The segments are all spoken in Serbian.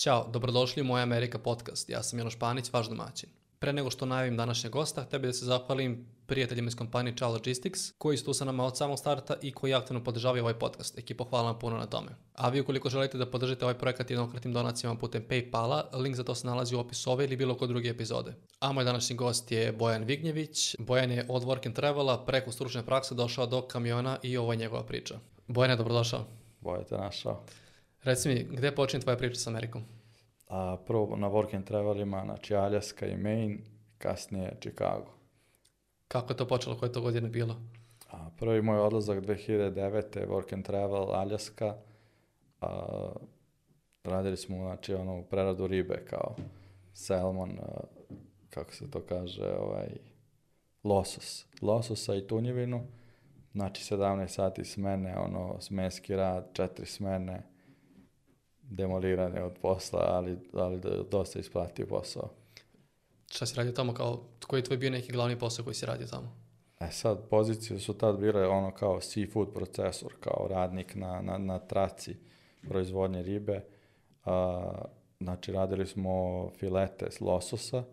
Ćao, dobrodošli u Moja Amerika podcast. Ja sam Miloš Panić, vaš domaćin. Pre nego što najavim današnjeg gosta, htio bih da se zahvalim prijateljima iz kompanije Chal Logistics, koji su tu sa nama od samog starta i koji aktivno podržavaju ovaj podcast. Ekipo, hvala vam puno na tome. A vi ukoliko želite da podržite ovaj projekat jednokratnim donacijama putem Paypala, link za to se nalazi u opisu ove ili bilo koje druge epizode. A moj današnji gost je Bojan Vignjević. Bojan je od Work and Travela preko stručne prakse došao do kamiona i ovo je njegova priča. Bojane, dobrodošao. Bojan te našao. Reci mi, gde počinje tvoja priča sa Amerikom? A, prvo na work and travelima, znači Aljaska i Maine, kasnije Chicago. Kako je to počelo, koje to godine bilo? A, prvi moj odlazak 2009. work and travel Aljaska, a, radili smo znači ono preradu ribe kao salmon, a, kako se to kaže, ovaj, losos. Lososa i tunjevinu, znači 17 sati smene, ono, smenski rad, četiri smene, demolirane od posla, ali, ali da dosta isplatio posao. Šta si radio tamo? Kao, koji je tvoj bio neki glavni posao koji si radio tamo? E sad, pozicije su tad bile ono kao seafood procesor, kao radnik na, na, na traci proizvodnje ribe. A, znači, radili smo filete s lososa,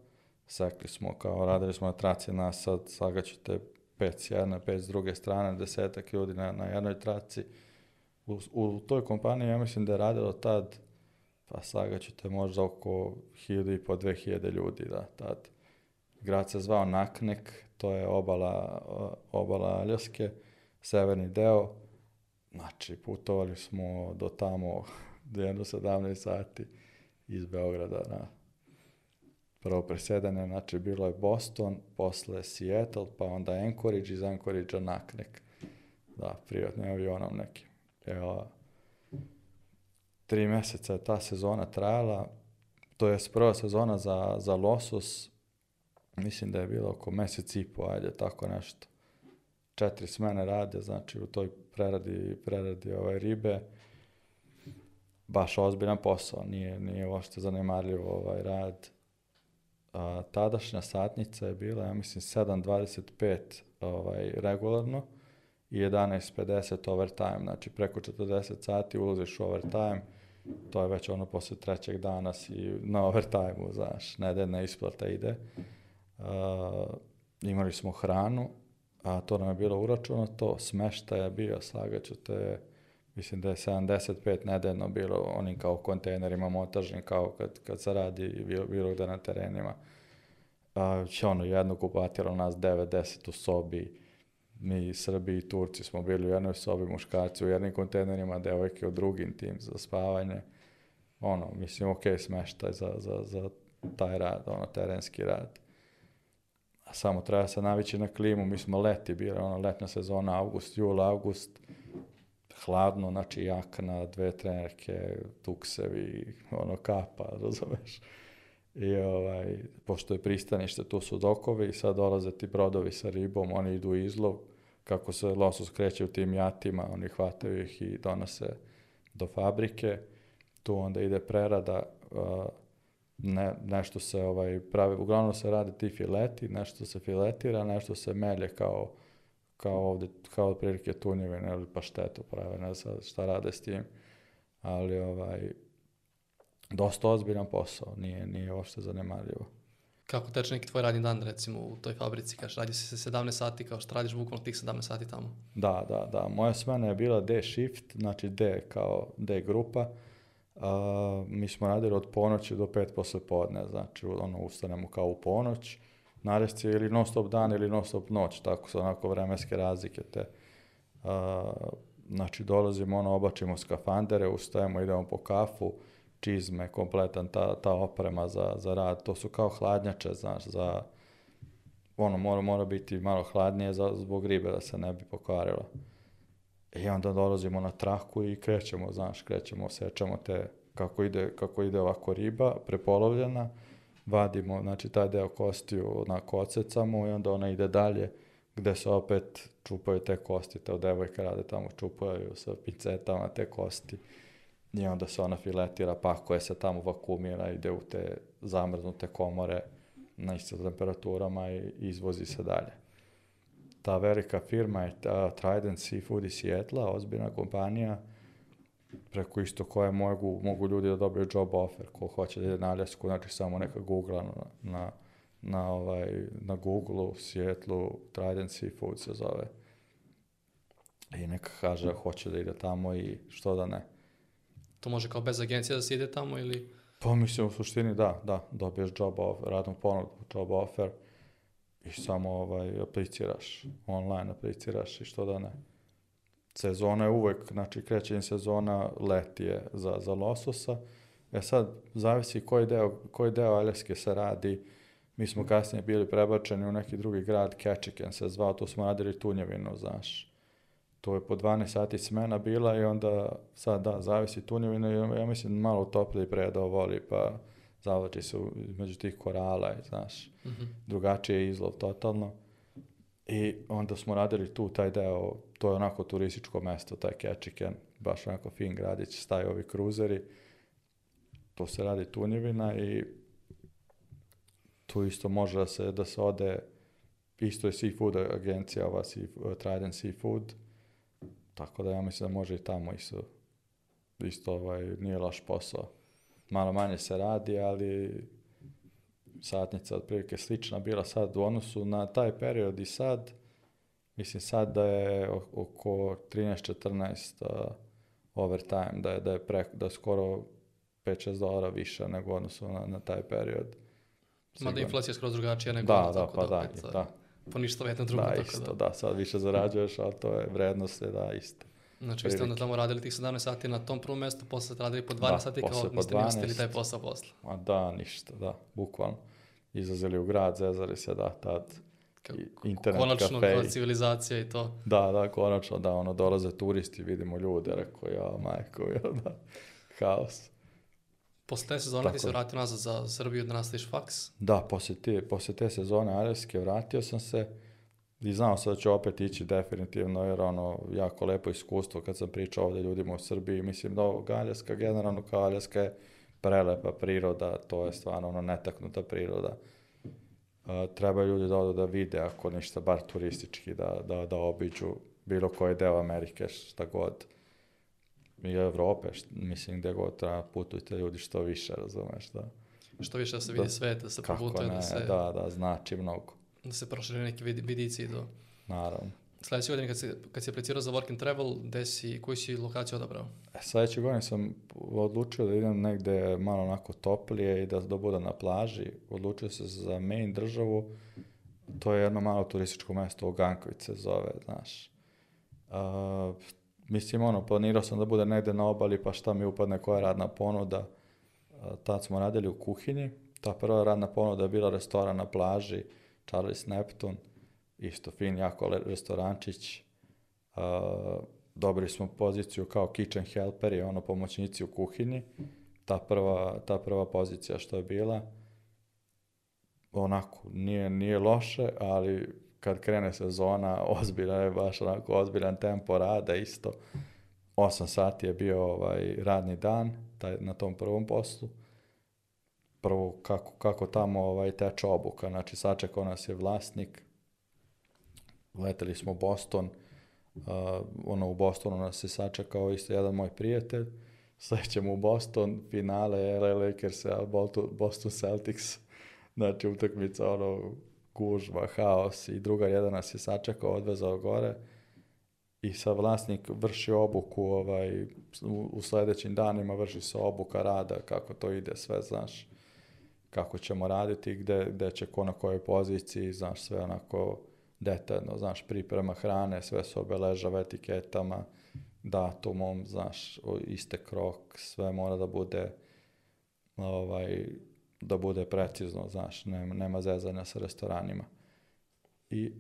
sekli smo, kao radili smo na traci na sad sagaćete pet s jedne, pet s druge strane, desetak ljudi na, na jednoj traci. U, u toj kompaniji ja mislim da je radilo tad, pa saga ćete možda oko 1000 i po 2000 ljudi, da, tad. Grad se zvao Naknek, to je obala, obala Aljaske, severni deo. Znači, putovali smo do tamo jedno 17 sati iz Beograda na da. prvo presedanje, znači bilo je Boston, posle Seattle, pa onda Anchorage, iz Anchoragea Naknek. Da, prijatno privatnim avionom nekim evo, tri mjeseca je ta sezona trajala, to je prva sezona za, za Losos, mislim da je bilo oko mjesec i po, ajde, tako nešto. Četiri smene rade, znači u toj preradi, preradi ove ovaj, ribe, baš ozbiljan posao, nije, nije uopšte zanemarljiv ovaj rad. A, tadašnja satnica je bila, ja mislim, 7.25 ovaj, regularno, i 11.50 overtime, znači preko 40 sati ulaziš u overtime, to je već ono posle trećeg dana si na overtime-u, znaš, nedeljna isplata ide. Uh, imali smo hranu, a to nam je bilo uračunato, smešta je bio, slagaću te, mislim da je 75 nedeljno bilo onim kao kontejnerima montažnim, kao kad, kad se radi bilo, bilo gde na terenima. Uh, ono, jedno kupatilo nas 90 u sobi, mi Srbi i Turci smo bili u jednoj sobi, muškarci u jednim kontejnerima, devojke u drugim tim za spavanje. Ono, mislim, ok, smeštaj za, za, za taj rad, ono, terenski rad. A samo treba se navići na klimu, mi smo leti bili, ono, letna sezona, avgust, jul, avgust, hladno, znači jakna, dve trenerke, tuksevi, ono, kapa, razumeš? i ovaj, pošto je pristanište, tu su dokovi i sad dolaze ti brodovi sa ribom, oni idu u izlov, kako se losos kreće u tim jatima, oni hvataju ih i donose do fabrike, tu onda ide prerada, uh, ne, nešto se ovaj, pravi, uglavnom se rade ti fileti, nešto se filetira, nešto se melje kao, kao ovde, kao prilike tunjevine ili paštetu prave, ne znam šta rade s tim, ali ovaj, dosta ozbiljan posao, nije, nije uopšte zanemarljivo. Kako teče neki tvoj radni dan, recimo, u toj fabrici, kaš radi si se 17 sati, kao što radiš bukvalno tih 17 sati tamo? Da, da, da. Moja smena je bila D shift, znači D kao D grupa. Uh, mi smo radili od ponoći do pet posle podne, znači ono, ustanemo kao u ponoć, narest je ili non stop dan ili non stop noć, tako su onako vremenske razlike te. Uh, znači dolazimo, ono, obačimo skafandere, ustajemo, idemo po kafu, uh, čizme, kompletan ta, ta oprema za, za rad, to su kao hladnjače, znaš, za ono mora, mora biti malo hladnije za, zbog ribe da se ne bi pokvarila. I onda dolazimo na traku i krećemo, znaš, krećemo, sečemo te kako ide, kako ide ovako riba, prepolovljena, vadimo, znači, taj deo kostiju onako ocecamo i onda ona ide dalje, gde se opet čupaju te kosti, te devojke rade tamo, čupaju sa pincetama te kosti i onda se ona filetira, pakuje se tamo vakumira, ide u te zamrznute komore na istim temperaturama i izvozi se dalje. Ta velika firma je ta Trident Seafood iz Sjetla, ozbiljna kompanija, preko isto koje mogu, mogu ljudi da dobiju job offer, ko hoće da ide na Aljasku, znači samo neka googla na, na, na, ovaj, na Google-u, Sjetlu, Trident Seafood se zove. I neka kaže da hoće da ide tamo i što da ne. To može kao bez agencije da se ide tamo ili... Pa mislim u suštini da, da, dobiješ job offer, radnu ponudu, job offer i samo ovaj, apliciraš, online apliciraš i što da ne. Sezona je uvek, znači krećenje sezona leti je za, za lososa, E sad, zavisi koji deo, koji deo Aljaske se radi. Mi smo kasnije bili prebačeni u neki drugi grad, Kečiken se zvao, tu smo radili tunjevinu, znaš to je po 12 sati smena bila i onda sad da, zavisi tunjevina i ja mislim malo topliji predao voli pa zavlači se među tih korala i znaš, mm -hmm. drugačiji je izlov totalno. I onda smo radili tu taj deo, to je onako turističko mesto, taj Ketchikan, baš onako fin gradić, staju ovi kruzeri, to se radi tunjevina i tu isto može da se, da se ode, isto je seafood agencija, ova sea, Trident Seafood, Tako da ja mislim da može i tamo isto, isto ovaj, nije laš posao. Malo manje se radi, ali satnica otprilike slična bila sad u odnosu na taj period i sad, mislim sad da je oko 13-14 overtime, da je, da je, preko, da je skoro 5-6 dolara više nego odnosu na, na taj period. Sigurno. Mada inflacija je skroz drugačija nego... Da, ono, da, pa da, da, poništava pa jedno drugo. Da, tako isto, da. da, sad više zarađuješ, ali to je vrednost je da isto. Znači, vi ste onda tamo radili tih 17 sati na tom prvom mestu, posle ste radili po 12 da, sati, kao niste po 12, ni ostali taj posao posle. Ma da, ništa, da, bukvalno. Izazeli u grad, zezali se, da, tad internet konačno kafe. Konačno, civilizacija i to. Da, da, konačno, da, ono, dolaze turisti, vidimo ljude, rekao, ja, majko, ja, da, haos. Posle te sezone ti se vratio nazad za Srbiju da nastaviš faks? Da, posle te, posle te sezone Areske vratio sam se i znao sam da ću opet ići definitivno jer ono jako lepo iskustvo kad sam pričao ovde ljudima u Srbiji. Mislim da ovo Aljaska, generalno kao je prelepa priroda, to je stvarno ono netaknuta priroda. Uh, treba ljudi da odu da vide, ako ništa, bar turistički, da, da, da obiđu bilo koji deo Amerike, šta god i Evrope, št, mislim, gde god treba putujte ljudi što više, razumeš, da. Što više da se vidi da, svet, da se probutuje, da se... Da, da, znači mnogo. Da se prošire neki vid, vidici do... Naravno. Sledeće godine kad si, kad si aplicirao za Work and Travel, gde si, koju si lokaciju odabrao? E, sledeće godine sam odlučio da idem negde malo onako toplije i da, da budem na plaži. Odlučio sam za main državu, to je jedno malo turističko mesto, Oganković se zove, znaš. Uh, mislim, ono, planirao sam da bude negde na obali, pa šta mi upadne koja radna ponuda. E, tad smo radili u kuhinji, ta prva radna ponuda je bila restoran na plaži, Charles Neptun, isto fin, jako restorančić. Uh, dobili smo poziciju kao kitchen helper i ono pomoćnici u kuhinji. Ta prva, ta prva pozicija što je bila, onako, nije, nije loše, ali kad krene sezona, ozbiljan je baš onako ozbiljan tempo rada isto. 8 sati je bio ovaj radni dan taj, na tom prvom poslu. Prvo kako, kako tamo ovaj, teče obuka, znači sačekao nas je vlasnik, leteli smo u Boston, uh, ono u Bostonu nas je sačekao isto jedan moj prijatelj, slećemo u Boston, finale LA Lakers, Boston Celtics, znači utakmica ono gužva, haos i drugar jedan nas je sačekao, odvezao gore i sad vlasnik vrši obuku ovaj, u, u sledećim danima vrši se obuka rada, kako to ide, sve znaš kako ćemo raditi, gde, gde će ko na kojoj poziciji, znaš sve onako detaljno, znaš priprema hrane, sve se obeležava etiketama, datumom, znaš, istek rok, sve mora da bude ovaj, da bude precizno, znaš, nema, nema zezanja sa restoranima. I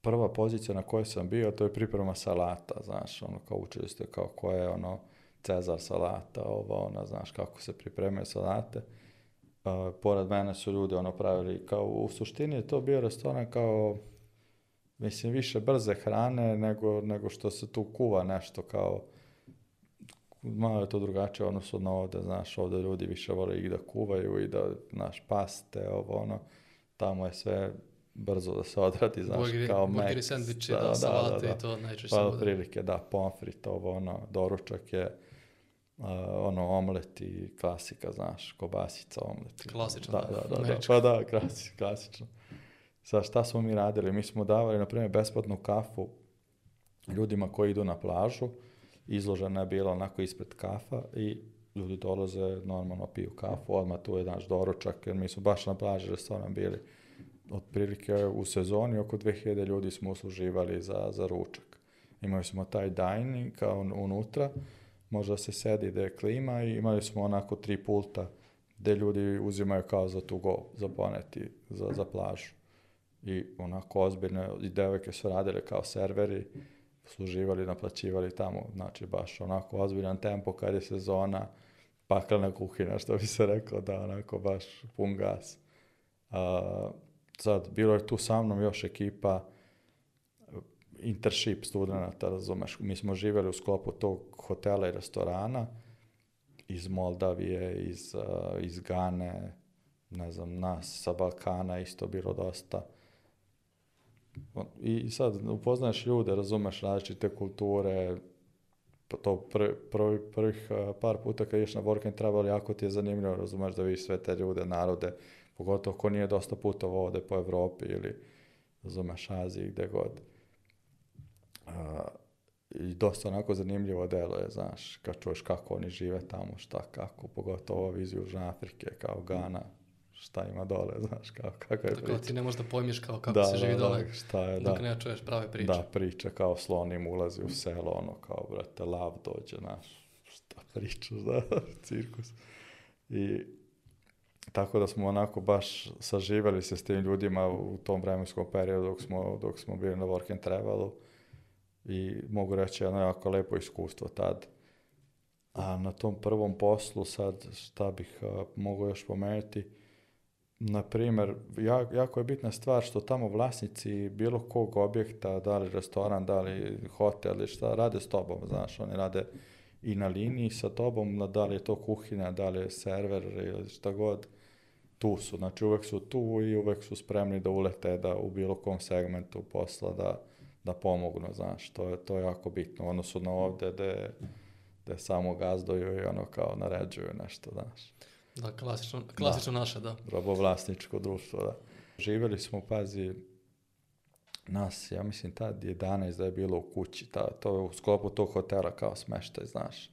prva pozicija na kojoj sam bio, to je priprema salata, znaš, ono kao učili ste kao koja je ono cezar salata, ovo, ona, znaš, kako se pripremaju salate. Uh, pored mene su ljudi ono pravili, kao u suštini je to bio restoran kao, mislim, više brze hrane nego, nego što se tu kuva nešto kao malo je to drugačije odnosno na ovdje, znaš, ovde ljudi više vole ih da kuvaju i da, znaš, paste, ovo, ono, tamo je sve brzo da se odradi, znaš, burgeri, kao burgeri, Max. sandviči, da, da, salate da, da. i to najčešće. Pa, prilike, da, pomfrit, ovo, ono, doručak je, uh, ono, omlet i klasika, znaš, kobasica, omlet. Klasično, da, da, da, da, pa da, klasi, klasično. Sa šta smo mi radili? Mi smo davali, na primjer, besplatnu kafu ljudima koji idu na plažu, izložena je bila onako ispred kafa i ljudi dolaze, normalno piju kafu, odmah tu je naš doručak, jer mi smo baš na plaži restoran bili. Otprilike u sezoni oko 2000 ljudi smo usluživali za, za ručak. Imali smo taj dining kao unutra, možda se sedi da je klima i imali smo onako tri pulta gde ljudi uzimaju kao za to go, za poneti, za, za plažu. I onako ozbiljne, i devojke su radile kao serveri, služivali, naplaćivali tamo, znači baš onako ozbiljan tempo kad je sezona, paklena kuhina, što bi se rekao, da onako baš pun gas. A, sad, bilo je tu sa mnom još ekipa internship studenta, razumeš, mi smo živeli u sklopu tog hotela i restorana, iz Moldavije, iz, uh, iz Gane, ne znam, nas sa Balkana isto bilo dosta I sad upoznaš ljude, razumeš različite kulture, pa to prvi, prvi, prvih par puta kad ješ na work and travel, jako ti je zanimljivo, razumeš da vidiš sve te ljude, narode, pogotovo ko nije dosta putovao ovde po Evropi ili razumeš Aziji, gde god. A, I dosta onako zanimljivo delo je, znaš, kad čuješ kako oni žive tamo, šta, kako, pogotovo ova Južne Afrike, kao Gana, šta ima dole, znaš, kao, kako je Tako da priča. Tako ti ne možeš da pojmiš kao kako da, se da, živi da, dole, da, šta je, dok da. ne čuješ prave priče. Da, priča kao slonim ulazi u selo, ono, kao, brate, lav dođe, znaš, šta pričaš, da, cirkus. I tako da smo onako baš saživali se s tim ljudima u tom vremenskom periodu dok smo, dok smo bili na Work and Travalu i mogu reći jedno jako lepo iskustvo tad. A na tom prvom poslu sad šta bih a, mogu još pomenuti, na primjer, jako je bitna stvar što tamo vlasnici bilo kog objekta, da li restoran, da li hotel ili šta, rade s tobom, znaš, oni rade i na liniji sa tobom, da li je to kuhinja, da li je server ili šta god, tu su, znači uvek su tu i uvek su spremni da ulete da u bilo kom segmentu posla da, da pomognu, znaš, to je, to je jako bitno, ono odnosu na ovde da gde samo gazdoju i ono kao naređuju nešto, znaš. Da, klasično, da. klasično da. naša, da. Robovlasničko društvo, da. Živeli smo, pazi, nas, ja mislim, tad 11 da je bilo u kući, ta, to je u sklopu tog hotela kao smeštaj, znaš,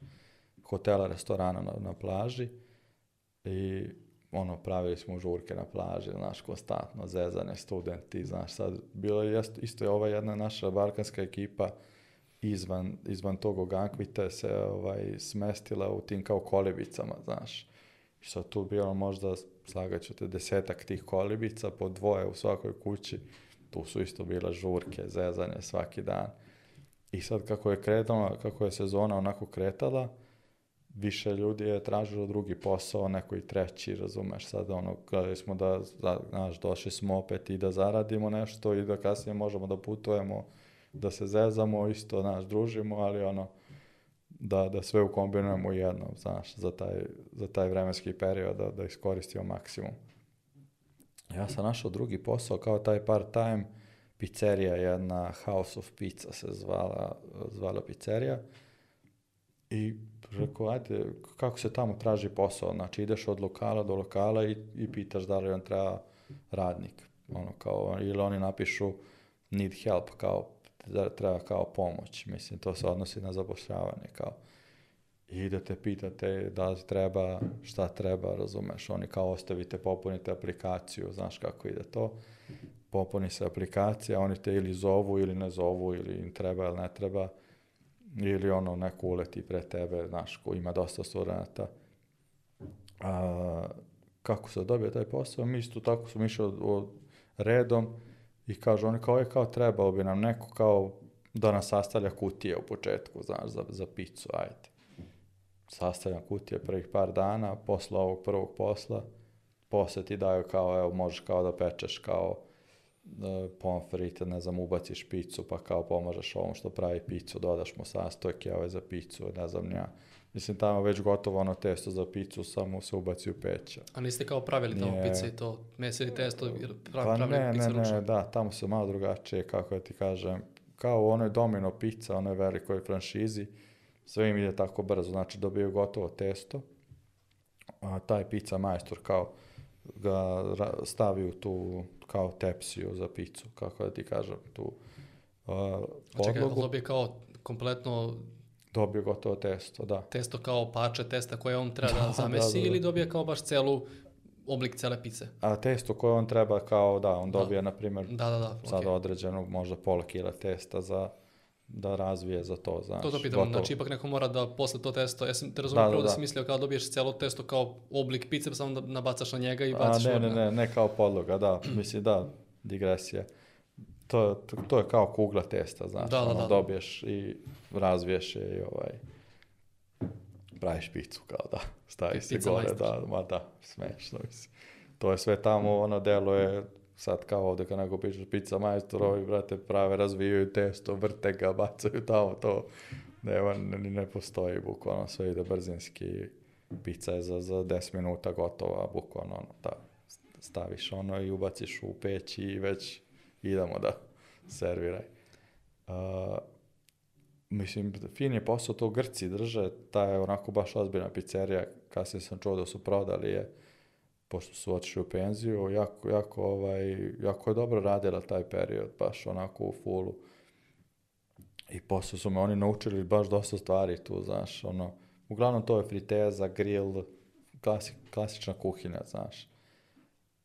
hotela, restorana na, na plaži i ono, pravili smo žurke na plaži, znaš, konstantno, zezanje, studenti, znaš, sad, bilo je isto je ova jedna naša balkanska ekipa izvan, izvan tog ogakvita se ovaj, smestila u tim kao kolibicama, znaš, I sad tu bi ono možda, slagaću desetak tih kolibica, po dvoje u svakoj kući. Tu su isto bila žurke, zezanje svaki dan. I sad kako je kretala, kako je sezona onako kretala, više ljudi je tražilo drugi posao, neko i treći, razumeš, sad ono, kada smo da, da, znaš, došli smo opet i da zaradimo nešto i da kasnije možemo da putujemo, da se zezamo, isto, znaš, družimo, ali ono, da, da sve ukombinujemo jedno, znaš, za taj, za taj vremenski period, da, da iskoristimo maksimum. Ja sam našao drugi posao kao taj part-time, pizzerija jedna, House of Pizza se zvala, zvala pizzerija. I rekao, ajde, kako se tamo traži posao? Znači, ideš od lokala do lokala i, i pitaš da li vam treba radnik. Ono, kao, ili oni napišu need help, kao Da treba kao pomoć, mislim, to se odnosi na zapošljavanje, kao, i da te pitate da li treba, šta treba, razumeš, oni kao ostavite, popunite aplikaciju, znaš kako ide to, popuni se aplikacija, oni te ili zovu ili ne zovu, ili im treba ili ne treba, ili ono neko uleti pre tebe, znaš, ko ima dosta studenta. A, kako se dobije taj posao? Mi isto tako smo išli redom, I kaže, oni kao, je kao trebao bi nam neko kao da nas sastavlja kutije u početku, znaš, za, za picu, ajde. Sastavljam kutije prvih par dana, posle ovog prvog posla, posle ti daju kao, evo, možeš kao da pečeš kao e, pomfrite, ne znam, ubaciš picu, pa kao pomažeš ovom što pravi picu, dodaš mu sastojke, ove ovaj za picu, ne znam, ja Mislim, tamo već gotovo ono testo za picu, samo se ubaci u peća. A niste kao pravili tamo Nije... pice i to, mesili testo, jer prav, pa pravili ne, pice ne, ručno? ne, da, tamo se malo drugačije, kako ja ti kažem, kao u onoj domino pizza, onoj velikoj franšizi, sve im ide tako brzo, znači dobiju gotovo testo, a taj pizza majstor kao ga stavi u tu kao tepsiju za picu, kako da ti kažem, tu uh, podlogu. Čekaj, dobije kao kompletno Dobio gotovo testo, da. Testo kao pače testa koje on treba da, da, da zamesi da, da, da. ili dobija kao baš celu oblik cele pice. A testo koje on treba kao, da, on da. dobija, da. na primjer, da, da, da, sada okay. određenog možda pola kila testa za da razvije za to, znaš. To to pitam, gotovo. znači ipak neko mora da posle to testo, ja sam te razumio da, da, prvo da, da, da si mislio kao dobiješ celo testo kao oblik pice, pa samo da nabacaš na njega i baciš. A ne, ne, ne, ne kao podloga, da, mislim da, digresija to, to je kao kugla testa, znaš, da, da, da, da. dobiješ i razviješ je i ovaj, praviš picu kao da, stavi se gore, majster. da, ma da, smešno mislim. To je sve tamo, ono, delo je sad kao ovde kad neko pišeš pizza majstor, brate prave, razvijaju testo, vrte ga, bacaju tamo to. ne, ne, ne postoji bukvalno, sve ide brzinski. Pizza je za, za 10 minuta gotova, bukvalno ono, da staviš ono i ubaciš u peć i već idemo da serviraj. Uh, mislim, fin je posao, to Grci drže, ta je onako baš ozbiljna pizzerija, kasnije sam čuo da su prodali je, pošto su otišli u penziju, jako, jako, ovaj, jako je dobro radila taj period, baš onako u fullu. I posle su me oni naučili baš dosta stvari tu, znaš, ono, uglavnom to je friteza, grill, klasi, klasična kuhinja, znaš.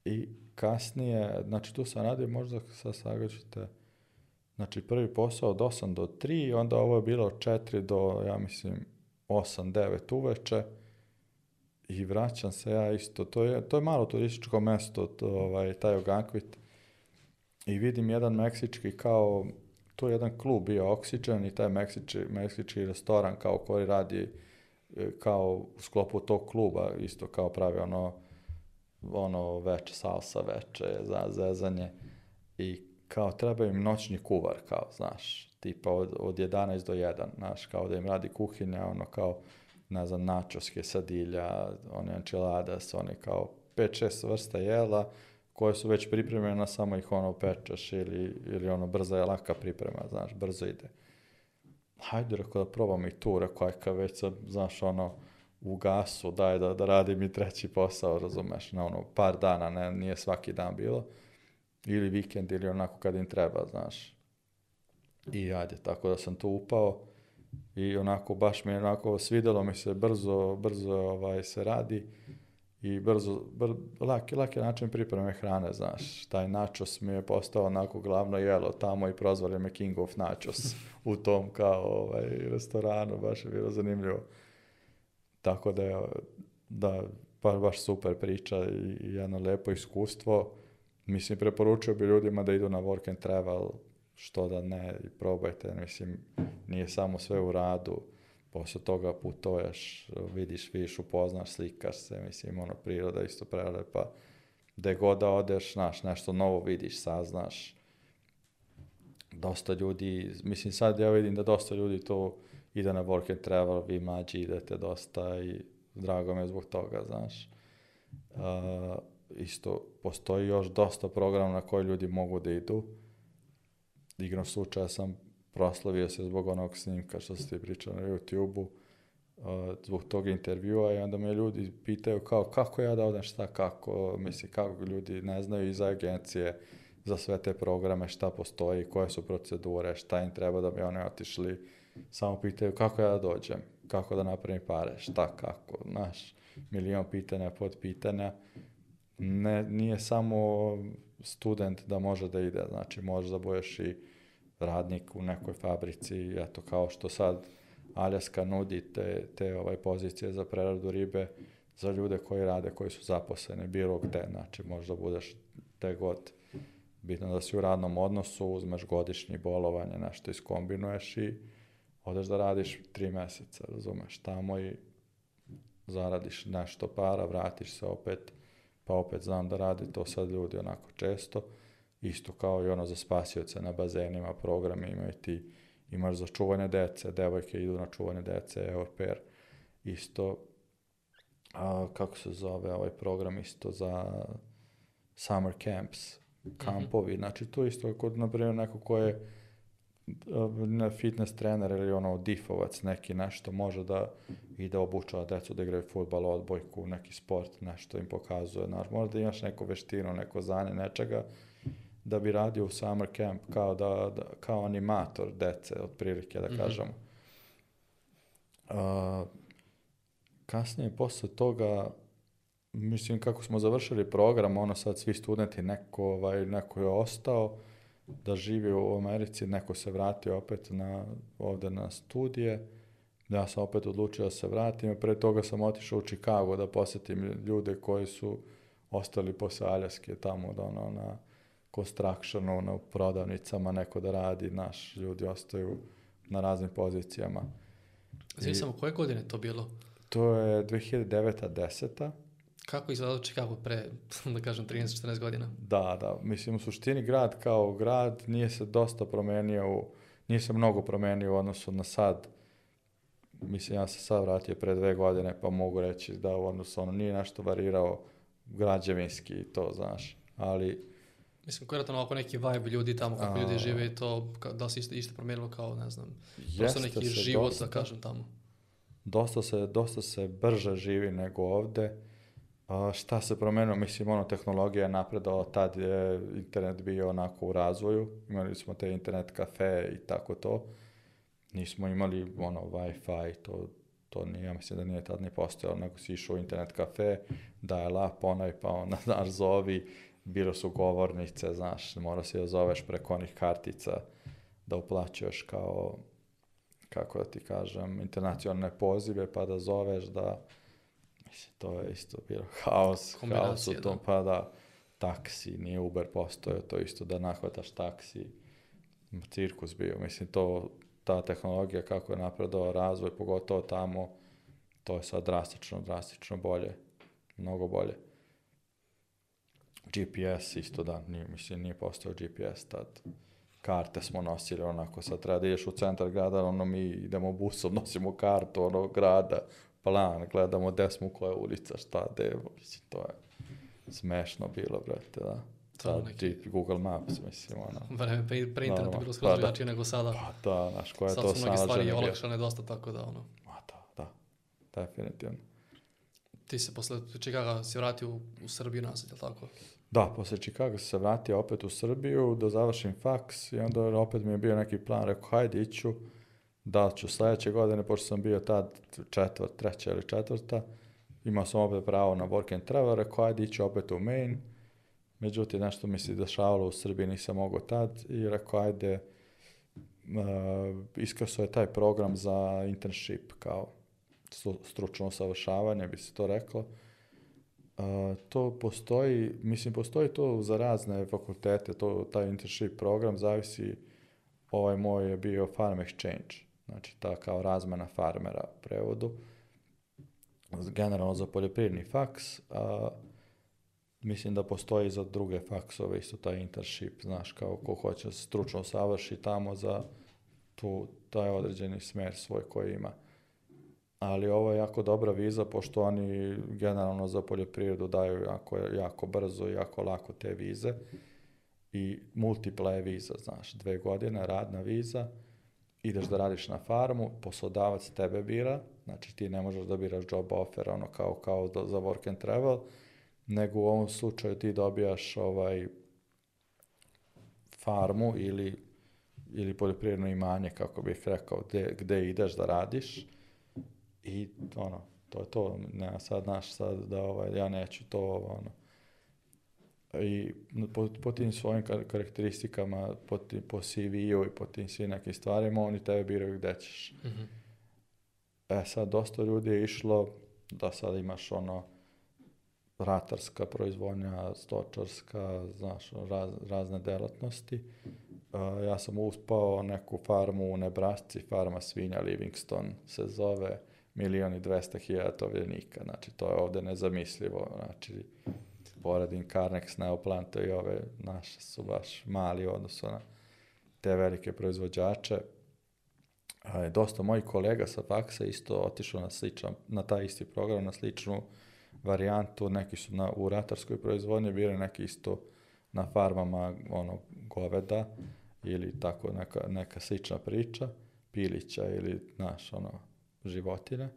I kasnije, znači tu sam radio možda sa sagrađite, znači prvi posao od 8 do 3, onda ovo je bilo od 4 do, ja mislim, 8, 9 uveče i vraćam se ja isto, to je, to je malo turističko mesto, to, ovaj, taj Ogankvit, i vidim jedan meksički kao, to je jedan klub bio Oxygen i taj meksički, meksički restoran kao koji radi e, kao u sklopu tog kluba, isto kao pravi ono, ono veče, salsa veče, za zezanje i kao treba im noćni kuvar, kao, znaš, tipa od, od 11 do 1, znaš, kao da im radi kuhinja, ono kao, ne znam, načoske, sadilja, one sa one kao 5-6 vrsta jela koje su već pripremljene samo ih ono pečeš ili, ili ono brza je laka priprema, znaš, brzo ide. Hajde, rekao da probam i tu, rekao, aj kad već sam, znaš, ono, u gasu, daj da, da radim i treći posao, razumeš, na ono, par dana, ne, nije svaki dan bilo, ili vikend, ili onako kad im treba, znaš. I ajde, tako da sam tu upao i onako, baš mi je onako, svidelo mi se, brzo, brzo ovaj, se radi i brzo, br, laki, laki način pripreme hrane, znaš, taj nachos mi je postao onako glavno jelo tamo i prozvali me King of Nachos u tom kao ovaj, restoranu, baš je bilo zanimljivo. Tako da, da pa, baš super priča i jedno lepo iskustvo. Mislim, preporučio bi ljudima da idu na work and travel, što da ne, i probajte. Mislim, nije samo sve u radu. Posle toga putuješ, vidiš viš, upoznaš, slikaš se. Mislim, ono, priroda isto prelepa. Gde god da odeš, znaš, nešto novo vidiš, saznaš. Dosta ljudi, mislim, sad ja vidim da dosta ljudi to i da na work and travel vi mlađi idete dosta i drago mi je zbog toga, znaš. Uh, isto postoji još dosta programa na koje ljudi mogu da idu. Igrom slučaja sam proslavio se zbog onog snimka što ste pričali na YouTube-u, uh, zbog tog intervjua i onda me ljudi pitaju kao kako ja da odem, šta kako, misli kako ljudi ne znaju iz agencije za sve te programe, šta postoji, koje su procedure, šta im treba da bi oni otišli samo pitaju kako ja da dođem, kako da napravim pare, šta, kako, znaš, milion pitanja, pod pitanja. Ne, nije samo student da može da ide, znači možeš da budeš i radnik u nekoj fabrici, eto kao što sad Aljaska nudi te, te ovaj, pozicije za preradu ribe za ljude koji rade, koji su zaposleni bilo gde, znači možda budeš te god bitno da si u radnom odnosu, uzmeš godišnji bolovanje, nešto iskombinuješ i odeš da radiš tri meseca, razumeš, tamo i zaradiš nešto para, vratiš se opet, pa opet znam da radi to sad ljudi onako često, isto kao i ono za spasioce na bazenima, programe imaju ti, imaš za čuvanje dece, devojke idu na čuvanje dece, europer, isto, a, kako se zove ovaj program, isto za summer camps, mhm. kampovi, znači to isto kod, na primjer, neko ko je na fitness trener ili ono difovac neki nešto može da i da obučava decu da igraju futbal, odbojku, neki sport, nešto im pokazuje. Znaš, možda da imaš neku veštinu, neko znanje, nečega da bi radio u summer camp kao, da, da, kao animator dece, otprilike da mhm. kažemo. Mm -hmm. uh, kasnije, posle toga, mislim kako smo završili program, ono sad svi studenti, neko, ovaj, neko je ostao, da živi u Americi, neko se vratio opet na, ovde na studije, ja sam opet odlučio da se vratim, pre toga sam otišao u Chicago da posetim ljude koji su ostali posle Aljaske tamo da ono na constructionu, na prodavnicama neko da radi, naš ljudi ostaju na raznim pozicijama. Znači samo koje godine to bilo? To je 2009. 10. Kako izgledao Chicago pre, da kažem, 13-14 godina? Da, da. Mislim, u suštini grad kao grad nije se dosta promenio, nije se mnogo promenio u odnosu na sad. Mislim, ja se sad vratio pre dve godine, pa mogu reći da u odnosu ono nije nešto varirao građevinski i to, znaš. Ali... Mislim, koji je ovako neki vibe ljudi tamo, kako a... ljudi žive i to, da se isto, isto promenilo kao, ne znam, prosto neki život, da dosta, da kažem, tamo. Dosta se, dosta se brže živi nego ovde A, šta se promenilo? Mislim, ono, tehnologija je napredovala, tad je internet bio onako u razvoju, imali smo te internet kafe i tako to. Nismo imali, ono, Wi-Fi, to, to nije, ja mislim da nije tad ni postojalo, nego si išao u internet kafe, daj lap, onaj, pa onda, znaš, zovi, bilo su govornice, znaš, mora se da zoveš preko onih kartica da uplaćuješ kao, kako da ti kažem, internacionalne pozive, pa da zoveš da Mislim, to je isto bilo haos, haos u tom, da. pa da, taksi, nije Uber postojao, to isto da nahvataš taksi, cirkus bio, mislim, to, ta tehnologija kako je napredovao razvoj, pogotovo tamo, to je sad drastično, drastično bolje, mnogo bolje. GPS isto da, nije, mislim, nije postao GPS tad. Karte smo nosili onako, sad treba da ideš u centar grada, ono mi idemo busom, nosimo kartu ono grada, plan, gledamo gde smo, koja ulica, šta, gde, mislim, to je smešno bilo, brate, da. Sad neki... Google Maps, mislim, ono. Vreme pre, pre interneta bilo pa skroz da. drugačije nego sada. Pa da, znaš, koja je sad to snažena. Sad su mnogi stvari olakšane dosta, tako da, ono. Ma da, da, definitivno. Ti se posle Čikaga si vratio u, u Srbiju nazad, je tako? Da, posle Čikaga se vratio opet u Srbiju da završim faks i onda opet mi je bio neki plan, rekao, hajde, iću da ću sledeće godine, pošto sam bio tad četvrt, treća ili četvrta, imao sam opet pravo na work and travel, rekao, ajde iću opet u Maine, međutim, nešto mi se dešavalo u Srbiji, nisam mogao tad, i rekao, ajde, uh, eh, iskasao je taj program za internship, kao stručno usavršavanje, bi se to reklo. Uh, to postoji, mislim, postoji to za razne fakultete, to, taj internship program zavisi, ovaj moj je bio Farm Exchange. Znači, ta kao razmena farmera u prevodu. Generalno za poljoprivredni faks, a mislim da postoji za druge faksove isto taj internship, znaš, kao ko hoće stručno savrši tamo za tu, taj određeni smer svoj koji ima. Ali ovo je jako dobra viza, pošto oni generalno za poljoprivredu daju jako, jako brzo i jako lako te vize. I multipla je viza, znaš, dve godine, radna viza, ideš da radiš na farmu, poslodavac tebe bira, znači ti ne možeš da biraš job offer ono kao, kao da, za work and travel, nego u ovom slučaju ti dobijaš ovaj farmu ili, ili poljoprivredno imanje, kako bih rekao, gde, gde ideš da radiš i ono, to je to, ne, sad, znaš, sad da ovaj, ja neću to, ono, i po, po tim svojim kar karakteristikama, po, tim, po CV-u i po tim svim nekim stvarima, oni tebe biraju gde ćeš. Mm -hmm. E sad, dosta ljudi je išlo da sad imaš ono ratarska proizvodnja, stočarska, znaš, raz, razne delatnosti. Uh, ja sam uspao neku farmu u Nebrasci, farma svinja Livingston se zove, milion i dvesta hiljada tovljenika, znači to je ovde nezamislivo, znači poredim Carnex, Neoplanta i ove naše su baš mali odnosno na te velike proizvođače. E, dosta mojih kolega sa faksa isto otišao na, sličan, na taj isti program, na sličnu varijantu, neki su na, u ratarskoj proizvodnji bili, neki isto na farmama ono, goveda ili tako neka, neka slična priča, pilića ili naš ono, životine.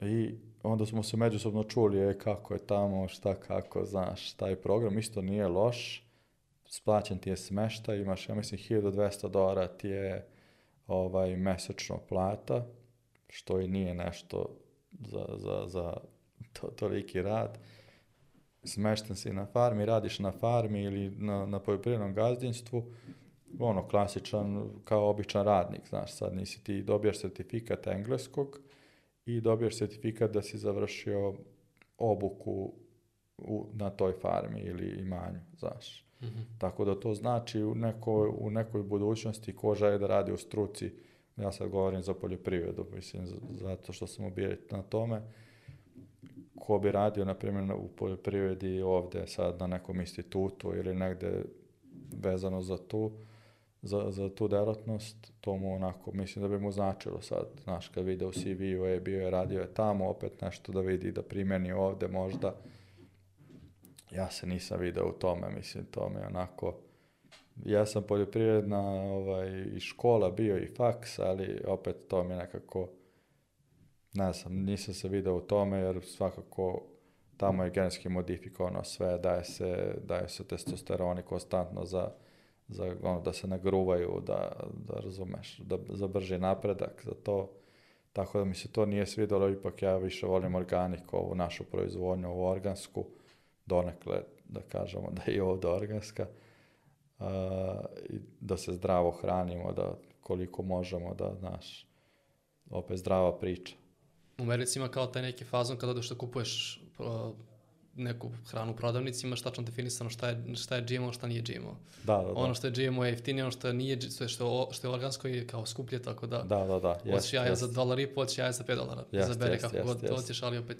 I onda smo se međusobno čuli je, kako je tamo, šta kako, znaš, taj program isto nije loš, splaćen ti je smešta, imaš, ja mislim, 1200 dolara ti je ovaj, mesečno plata, što i nije nešto za, za, za to, toliki rad. Smešten si na farmi, radiš na farmi ili na, na poljoprivrednom gazdinstvu, ono, klasičan, kao običan radnik, znaš, sad nisi ti, dobijaš sertifikat engleskog, i dobiješ sertifikat da si završio obuku u, na toj farmi ili imanju, znaš. Mm -hmm. Tako da to znači u nekoj, u nekoj budućnosti ko želi da radi u struci, ja sad govorim za poljoprivredu, mislim, zato što sam ubijet na tome, ko bi radio, na primjer, u poljoprivredi ovde sad na nekom institutu ili negde vezano za tu, za, za tu delatnost, to mu onako, mislim da bi mu značilo sad, znaš, kad vide u CV-u je bio je, radio je tamo, opet nešto da vidi, da primeni ovde možda. Ja se nisam video u tome, mislim, to me onako, ja sam poljoprivredna ovaj, i škola bio i faks, ali opet to mi nekako, ne znam, nisam se video u tome jer svakako tamo je genetski modifikovano sve, daje se, daje se testosteroni konstantno za za, ono, da se nagruvaju, da, da razumeš, da za brži napredak, za to. Tako da mi se to nije svidalo, ipak ja više volim organiku, ovu našu proizvodnju, ovu organsku, donekle da kažemo da je ovdje organska, uh, da se zdravo hranimo, da koliko možemo, da, znaš, opet zdrava priča. U Americi ima kao taj neki fazon kada odeš da kupuješ neku hranu u prodavnici imaš tačno definisano šta je, šta je GMO, šta nije GMO. Da, da, da. Ono da. što je GMO je jeftinije, ono što nije, što je, što je organsko je kao skuplje, tako da. Da, da, da. Hoćeš jaja jest. za dolar i po, hoćeš jaja za 5 dolara. Jest, Izabere jest, kako jest, god jest. hoćeš, ali opet...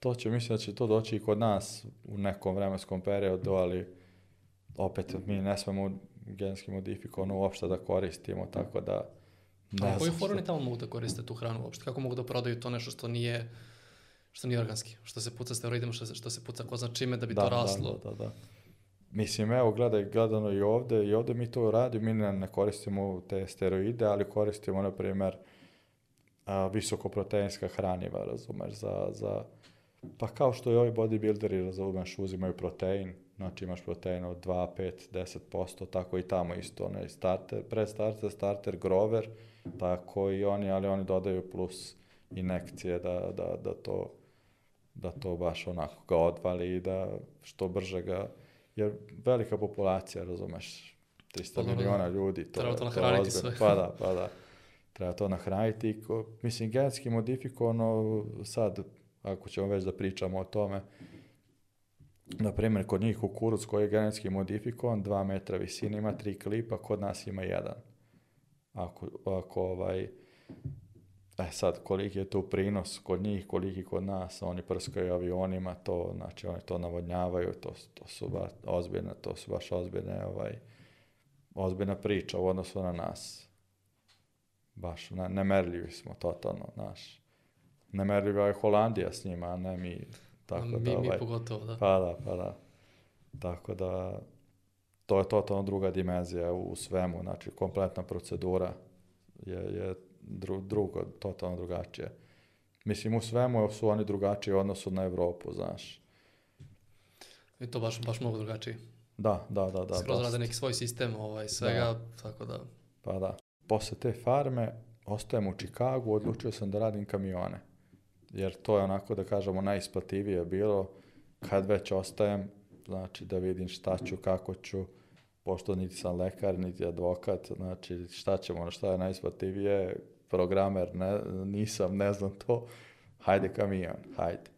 To će, mislim da će to doći i kod nas u nekom vremenskom periodu, ali opet mi ne smemo genski modifikovano uopšte da koristimo, tako da... Ne A koju foru ni tamo mogu da koriste tu hranu uopšte? Kako mogu da prodaju to nešto što nije što nije organski, što se puca steroidima, što što se puca ko zna čime da bi da, to da, raslo. Da, da, da, Mislim, evo, gledaj, gledano i ovde, i ovde mi to radimo, mi ne, ne koristimo te steroide, ali koristimo, na primer, a, visokoproteinska hraniva, razumeš, za, za, pa kao što i ovi bodybuilderi, razumeš, uzimaju protein, znači imaš protein od 2, 5, 10%, tako i tamo isto, onaj starter, pre-starter, starter, grover, tako i oni, ali oni dodaju plus injekcije da, da, da to da to baš onako ga odvali i da što brže ga, jer velika populacija, razumeš, 300 Podobno, pa, miliona ljudi. To, treba to nahraniti to sve. Pa da, pa da. Treba to nahraniti. Ko, mislim, genetski modifikovano, sad, ako ćemo već da pričamo o tome, na primjer, kod njih kukuruz koji je genetski modifikovan, 2 metra visine, ima tri klipa, kod nas ima jedan. Ako, ako ovaj, E sad, koliki je tu prinos kod njih, koliki kod nas, oni prskaju avionima, to, znači oni to navodnjavaju, to, to su baš ozbiljne, to su baš ozbiljne, ovaj, ozbiljna priča u odnosu na nas. Baš, ne, nemerljivi smo totalno, znaš. Nemerljiva je Holandija s njima, a ne mi. Tako mi, da, ovaj, mi pogotovo, da. Pa da, pa da. Tako da, to je totalno druga dimenzija u svemu, znači kompletna procedura je, je dru, drugo, totalno drugačije. Mislim, u svemu su oni drugačiji u odnosu na Evropu, znaš. I e, to baš, baš mnogo drugačije. Da, da, da. da Skroz rade neki svoj sistem, ovaj, svega, da. tako da... Pa da. Posle te farme, ostajem u Čikagu, odlučio sam da radim kamione. Jer to je onako, da kažemo, najisplativije bilo. Kad već ostajem, znači da vidim šta ću, kako ću, pošto niti sam lekar, niti advokat, znači šta ćemo, šta je najisplativije, programer, ne, nisam, ne znam to, hajde kamion, hajde.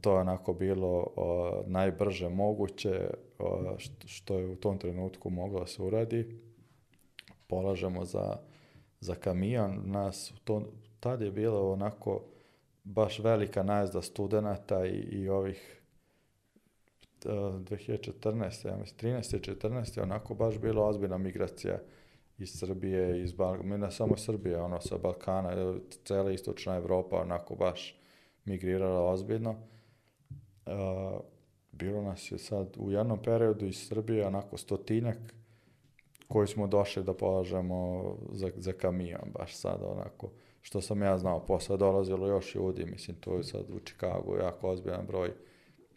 To je onako bilo o, najbrže moguće o, što je u tom trenutku moglo da se uradi. Polažemo za, za kamion, nas to, tad je bilo onako baš velika najezda studenta i, i ovih 2014. E, ja mislim, 13. 14. onako baš bilo ozbiljna migracija iz Srbije, iz Balkana, ne samo Srbije, ono sa Balkana, cela istočna Evropa onako baš migrirala ozbiljno. Uh, bilo nas je sad u jednom periodu iz Srbije onako stotinjak koji smo došli da polažemo za, za kamion, baš sad onako, što sam ja znao, posle dolazilo još ljudi, mislim, to je sad u Čikagu jako ozbiljan broj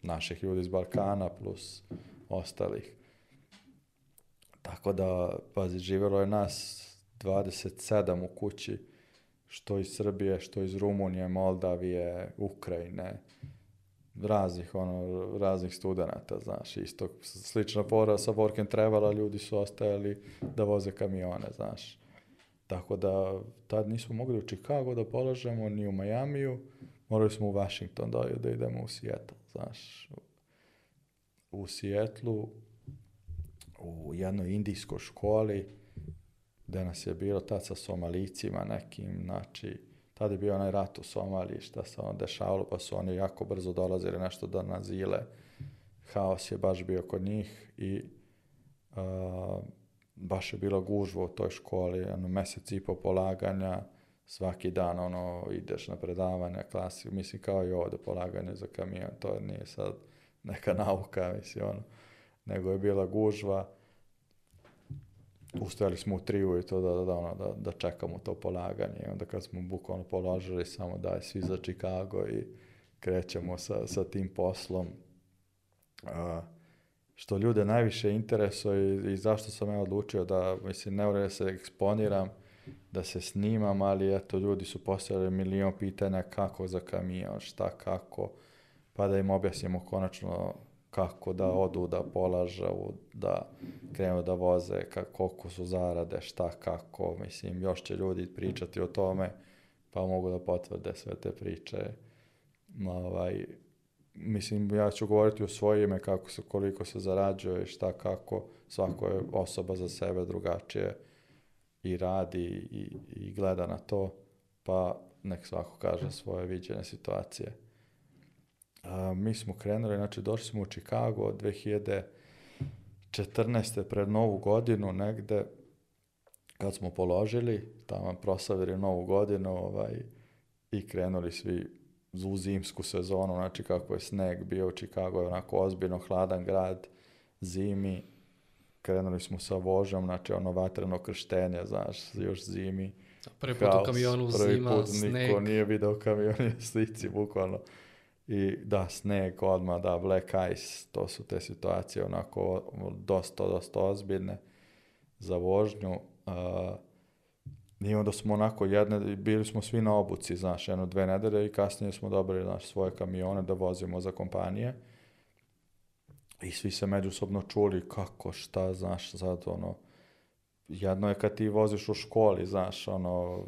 naših ljudi iz Balkana plus ostalih. Tako da, pazi, živelo je nas 27 u kući, što iz Srbije, što iz Rumunije, Moldavije, Ukrajine, raznih, ono, raznih studenta, znaš, isto slična fora sa Work and Travel, a ljudi su ostajali da voze kamione, znaš. Tako da, tad nismo mogli u Chicago da polažemo, ni u Majamiju, morali smo u Washington da, da idemo u Seattle, znaš. U Seattle, u jednoj indijskoj školi, gde nas je bilo tad sa Somalicima nekim, znači, tad je bio onaj rat u Somaliji, šta se ono dešavalo, pa su oni jako brzo dolazili nešto da nazile, haos je baš bio kod njih i uh, baš je bilo gužvo u toj školi, ono, mesec i po polaganja, svaki dan ono ideš na predavanja, klasi, mislim kao i ovde polaganje za kamion, to nije sad neka nauka, mislim ono nego je bila gužva. Ustajali smo u tri ujutro da, da, da, ono, da, da čekamo to polaganje i onda kad smo bukvalno položili samo daj svi za Chicago i krećemo sa, sa tim poslom. A, što ljude najviše interesuje i, i zašto sam ja odlučio da, mislim, ne da se eksponiram, da se snimam, ali eto, ljudi su postavili milion pitanja kako za kamion, šta, kako, pa da im objasnimo konačno kako da mhm. odu da polažu, da krenu da voze, kako, koliko su zarade, šta, kako, mislim, još će ljudi pričati o tome, pa mogu da potvrde sve te priče. Ovaj, mislim, ja ću govoriti o svoje ime, kako se, koliko se zarađuje, šta, kako, svako je osoba za sebe drugačije i radi i, i gleda na to, pa nek svako kaže svoje viđene situacije. A, mi smo krenuli, znači došli smo u Chicago 2014. pred novu godinu negde, kad smo položili, tamo proslavili novu godinu ovaj, i krenuli svi u zimsku sezonu, znači kako je sneg bio u Chicago, je onako ozbiljno hladan grad, zimi, krenuli smo sa vožom, znači ono vatreno krštenje, znaš, još zimi. Prvi put u kamionu prvi zima, put sneg. niko nije video kamion na slici, bukvalno I da, sneg odmah, da, black ice, to su te situacije onako dosta, dosta ozbiljne za vožnju. Uh, I onda smo onako jedne, bili smo svi na obuci, znaš, jedno dve nedelje i kasnije smo dobili znaš, svoje kamione da vozimo za kompanije. I svi se međusobno čuli kako, šta, znaš, sad ono, jedno je kad ti voziš u školi, znaš, ono,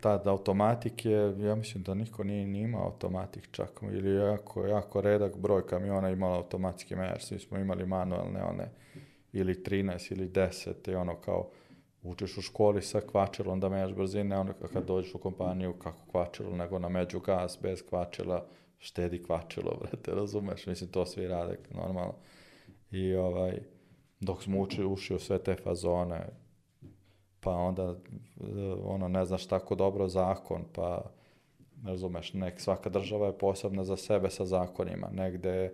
tad automatike, ja mislim da niko nije ni imao automatik čak, ili jako, jako redak broj kamiona imao automatski mejač, svi smo imali manuelne one, ili 13 ili 10, i ono kao, učiš u školi sa kvačilom da menjaš brzine, onda kad dođeš u kompaniju, kako kvačilo, nego na među gas, bez kvačila, štedi kvačilo, brate, razumeš, mislim, to svi rade normalno. I ovaj, dok smo uči, ušio sve te fazone, pa onda e, ono ne znaš tako dobro zakon, pa razumeš, nek svaka država je posebna za sebe sa zakonima, negde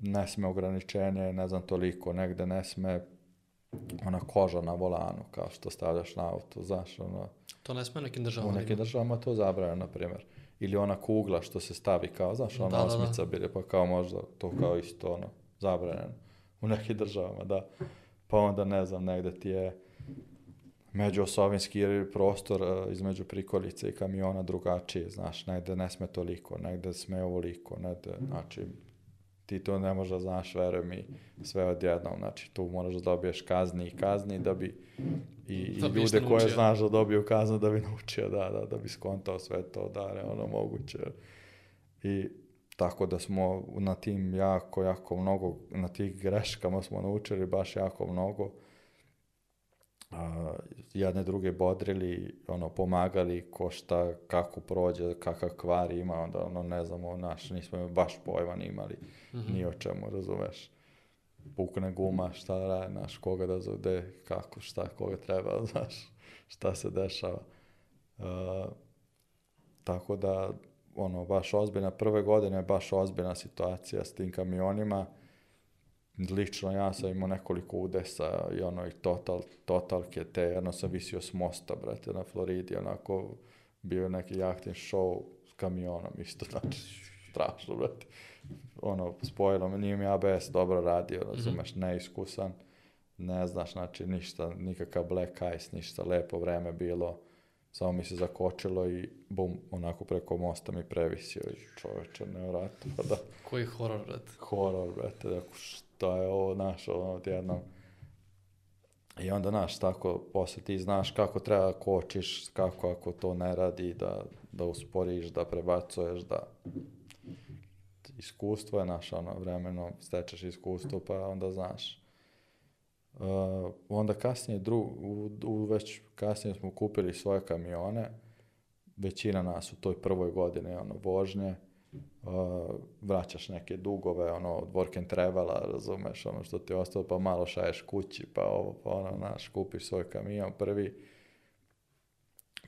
ne sme ograničenje, ne znam toliko, negde ne sme ona koža na volanu, kao što stavljaš na auto, znaš, ono... To ne sme u nekim državama. U nekim da državama to zabrano, na primjer. Ili ona kugla što se stavi kao, znaš, ona da, osmica da, da. bili, pa kao možda to kao isto, ono, zabranjeno. U nekim državama, da. Pa onda, ne znam, negde ti je međuosovinski jer prostor e, između prikolice i kamiona drugačije, znaš, negde ne sme toliko, negde sme ovoliko, negde, mhm. znači, ti to ne možeš da znaš, veruj mi, sve odjednom, znači, tu moraš da dobiješ kazni i kazni da bi i, da ljude koje znaš da dobiju kaznu da bi naučio, da, da, da bi skontao sve to, da, ne, ono moguće. I tako da smo na tim jako, jako mnogo, na tih greškama smo naučili baš jako mnogo, a, jedne druge bodrili, ono, pomagali ko šta, kako prođe, kakav kvar ima, onda ono, ne znamo, naš, nismo baš pojma ni imali, mm -hmm. ni o čemu, razumeš. Pukne guma, šta radi, da, naš, koga da zove, kako, šta, koga treba, znaš, šta se dešava. A, tako da, ono, baš ozbiljna, prve godine baš ozbiljna situacija s tim kamionima, Lično ja sam imao nekoliko udesa i ono i total, totalke te, jedno sam visio s mosta, brate, na Floridi, onako bio neki jahtin show s kamionom isto, znači strašno, brate. Ono, spojilo me, nije mi ABS dobro radio, mhm. razumeš, neiskusan, ne znaš, znači ništa, nikakav black ice, ništa, lepo vreme bilo, Samo mi se zakočilo i bum, onako preko mosta mi previsio i čoveče, ne Pa da. Koji horor, brate? Horor, brate, da, šta je ovo, znaš, ono, odjednom. I onda, znaš, tako, posle ti znaš kako treba da kočiš, kako ako to ne radi, da, da usporiš, da prebacuješ, da iskustvo je, znaš, ono, vremeno stečeš iskustvo, pa onda znaš Uh, onda kasnije, dru, u, u, već kasnije smo kupili svoje kamione, većina nas u toj prvoj godini, ono, vožnje, uh, vraćaš neke dugove, ono, od work and travela, razumeš, ono što ti je ostalo, pa malo šaješ kući, pa ovo, pa ono, naš, kupiš svoj kamion prvi,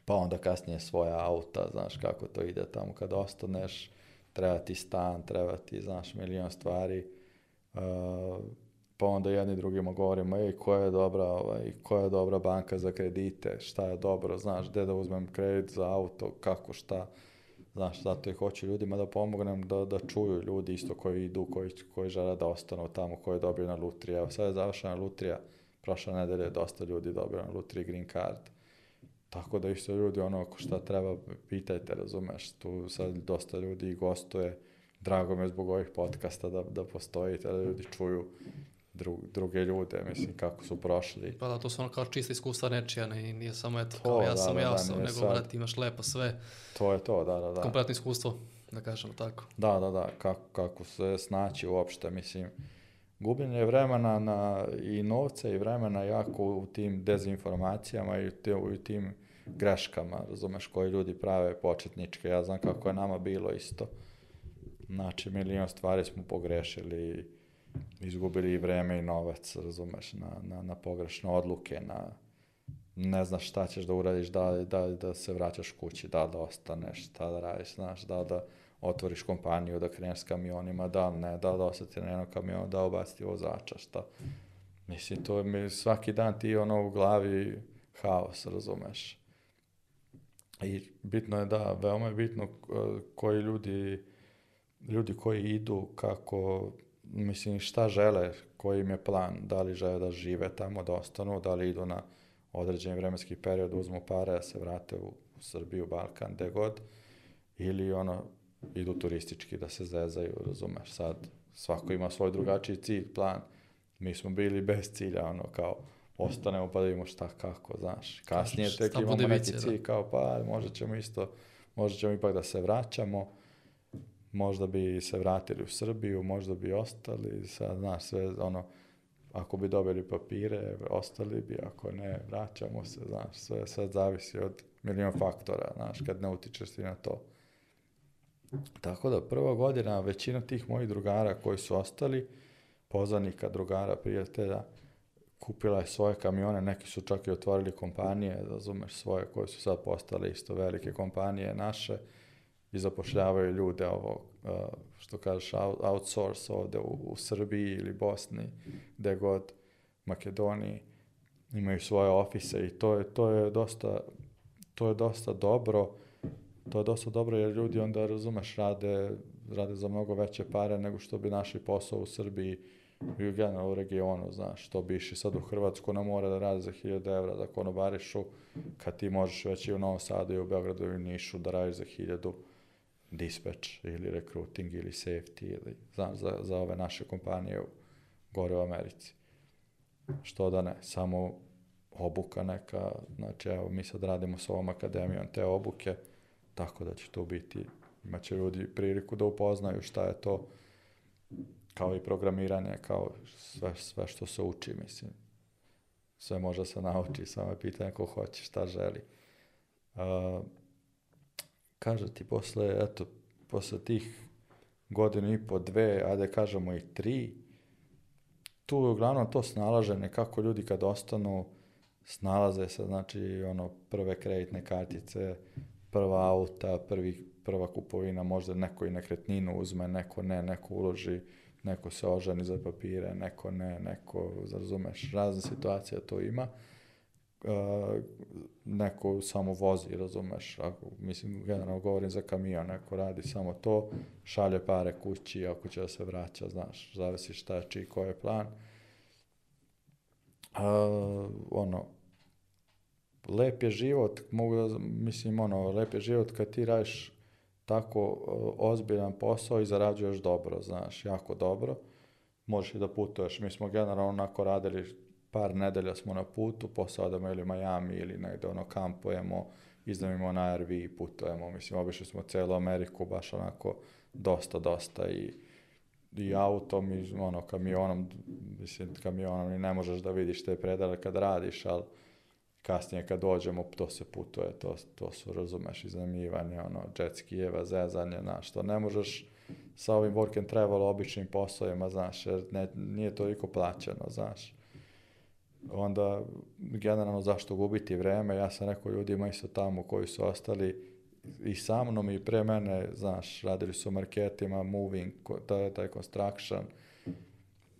pa onda kasnije svoja auta, znaš kako to ide tamo kad ostaneš, treba ti stan, treba ti, znaš, milion stvari, uh, pa onda jedni drugima govorimo, ej, koja je dobra, ovaj, koja je dobra banka za kredite, šta je dobro, znaš, gde da uzmem kredit za auto, kako, šta, znaš, zato i hoću ljudima da pomognem, da, da čuju ljudi isto koji idu, koji, koji žele da ostanu tamo, koji dobiju na lutrija, evo sad je završena lutrija, prošla nedelja je dosta ljudi dobio na lutriji green card, tako da isto ljudi, ono, ako šta treba, pitajte, razumeš, tu sad dosta ljudi gostuje, drago mi zbog ovih podcasta da, da postojite, da ljudi čuju dru, druge ljude, mislim, kako su prošli. Pa da, to su ono kao čista iskustva nečija, ne, nije samo eto, to, kao ja da, sam da, ja da, sam, nego sad... brati imaš lepo sve. To je to, da, da, da. Kompletno iskustvo, da kažemo tako. Da, da, da, kako, kako se snaći uopšte, mislim, gubljenje vremena na, i novca i vremena jako u tim dezinformacijama i u, te, u tim greškama, razumeš, koji ljudi prave početničke, ja znam kako je nama bilo isto. Znači, milion stvari smo pogrešili, izgubili i vreme i novac, razumeš, na, na, na pogrešne odluke, na ne znaš šta ćeš da uradiš, da, da, da se vraćaš kući, da da ostaneš, šta da, da radiš, znaš, da da otvoriš kompaniju, da kreneš s kamionima, da ne, da da ostati na jednom kamionu, da obasti vozača, šta. Mislim, to je mi svaki dan ti ono u glavi haos, razumeš. I bitno je da, veoma je bitno eh, koji ljudi, ljudi koji idu, kako mislim, šta žele, koji im je plan, da li žele da žive tamo, da ostanu, da li idu na određeni vremenski period, uzmu pare, da se vrate u, Srbiju, Balkan, gde god, ili ono, idu turistički da se zezaju, razumeš, sad svako ima svoj drugačiji cilj, plan, mi smo bili bez cilja, ono, kao, ostanemo pa da vidimo šta, kako, znaš, kasnije tek imamo da neki da. cilj, kao, pa možda ćemo isto, možda ćemo ipak da se vraćamo, možda bi se vratili u Srbiju, možda bi ostali, sad, znaš, sve, ono, ako bi dobili papire, ostali bi, ako ne, vraćamo se, znaš, sve sad zavisi od milion faktora, znaš, kad ne utičeš ti na to. Tako da, prva godina, većina tih mojih drugara koji su ostali, poznanika, drugara, prijatelja, kupila je svoje kamione, neki su čak i otvorili kompanije, razumeš, svoje koje su sad postale isto velike kompanije naše, i zapošljavaju ljude ovo, što kažeš, outsource ovde u, u Srbiji ili Bosni, gde god, Makedoniji, imaju svoje ofise i to je, to je dosta to je dosta dobro to je dosta dobro jer ljudi onda razumeš rade, rade za mnogo veće pare nego što bi našli posao u Srbiji i u generalno regionu, znaš, što bi išli sad u Hrvatsku na mora da radi za 1000 evra, da konobarišu, kad ti možeš već i u Novom Sadu i u Beogradu i u Nišu da radiš za 1000 dispatch ili recruiting ili safety ili znam za, za ove naše kompanije u, gore u Americi. Što da ne, samo obuka neka, znači evo mi sad radimo s ovom akademijom te obuke, tako da će to biti, imaće ljudi priliku da upoznaju šta je to, kao i programiranje, kao sve, sve što se uči, mislim. Sve može se nauči, samo je pitanje ko hoće, šta želi. Uh, Kaže ti posle, eto, posle tih godinu i po, dve, ajde kažemo i tri, tu je uglavnom to snalaženje, kako ljudi kad ostanu, snalaze se, znači, ono, prve kreditne kartice, prva auta, prvi, prva kupovina, možda neko i nekretninu uzme, neko ne, neko uloži, neko se oženi za papire, neko ne, neko, razumeš, razne situacije to ima a, neko samo vozi, razumeš, ako, mislim, generalno govorim za kamion, ako radi samo to, šalje pare kući, ako će da se vraća, znaš, zavisi šta je čiji, koji je plan. A, ono, lep je život, mogu da, mislim, ono, lep je život kad ti radiš tako ozbiljan posao i zarađuješ dobro, znaš, jako dobro. Možeš i da putuješ. Mi smo generalno onako radili par nedelja smo na putu, posao odamo ili Miami ili negde ono kampujemo, iznajmimo na RV i putujemo. Mislim, obišli smo celu Ameriku baš onako dosta, dosta i i autom i ono kamionom, mislim kamionom i ne možeš da vidiš te predale kad radiš, ali kasnije kad dođemo to se putuje, to, to su razumeš iznajmljivanje, ono jet skijeva, zezanje, znaš, što ne možeš sa ovim work and travel običnim poslovima, znaš, jer ne, nije toliko plaćeno, znaš onda generalno zašto gubiti vreme, ja sam rekao ljudima isto tamo koji su ostali i sa mnom i pre mene, znaš, radili su marketima, moving, taj, taj construction,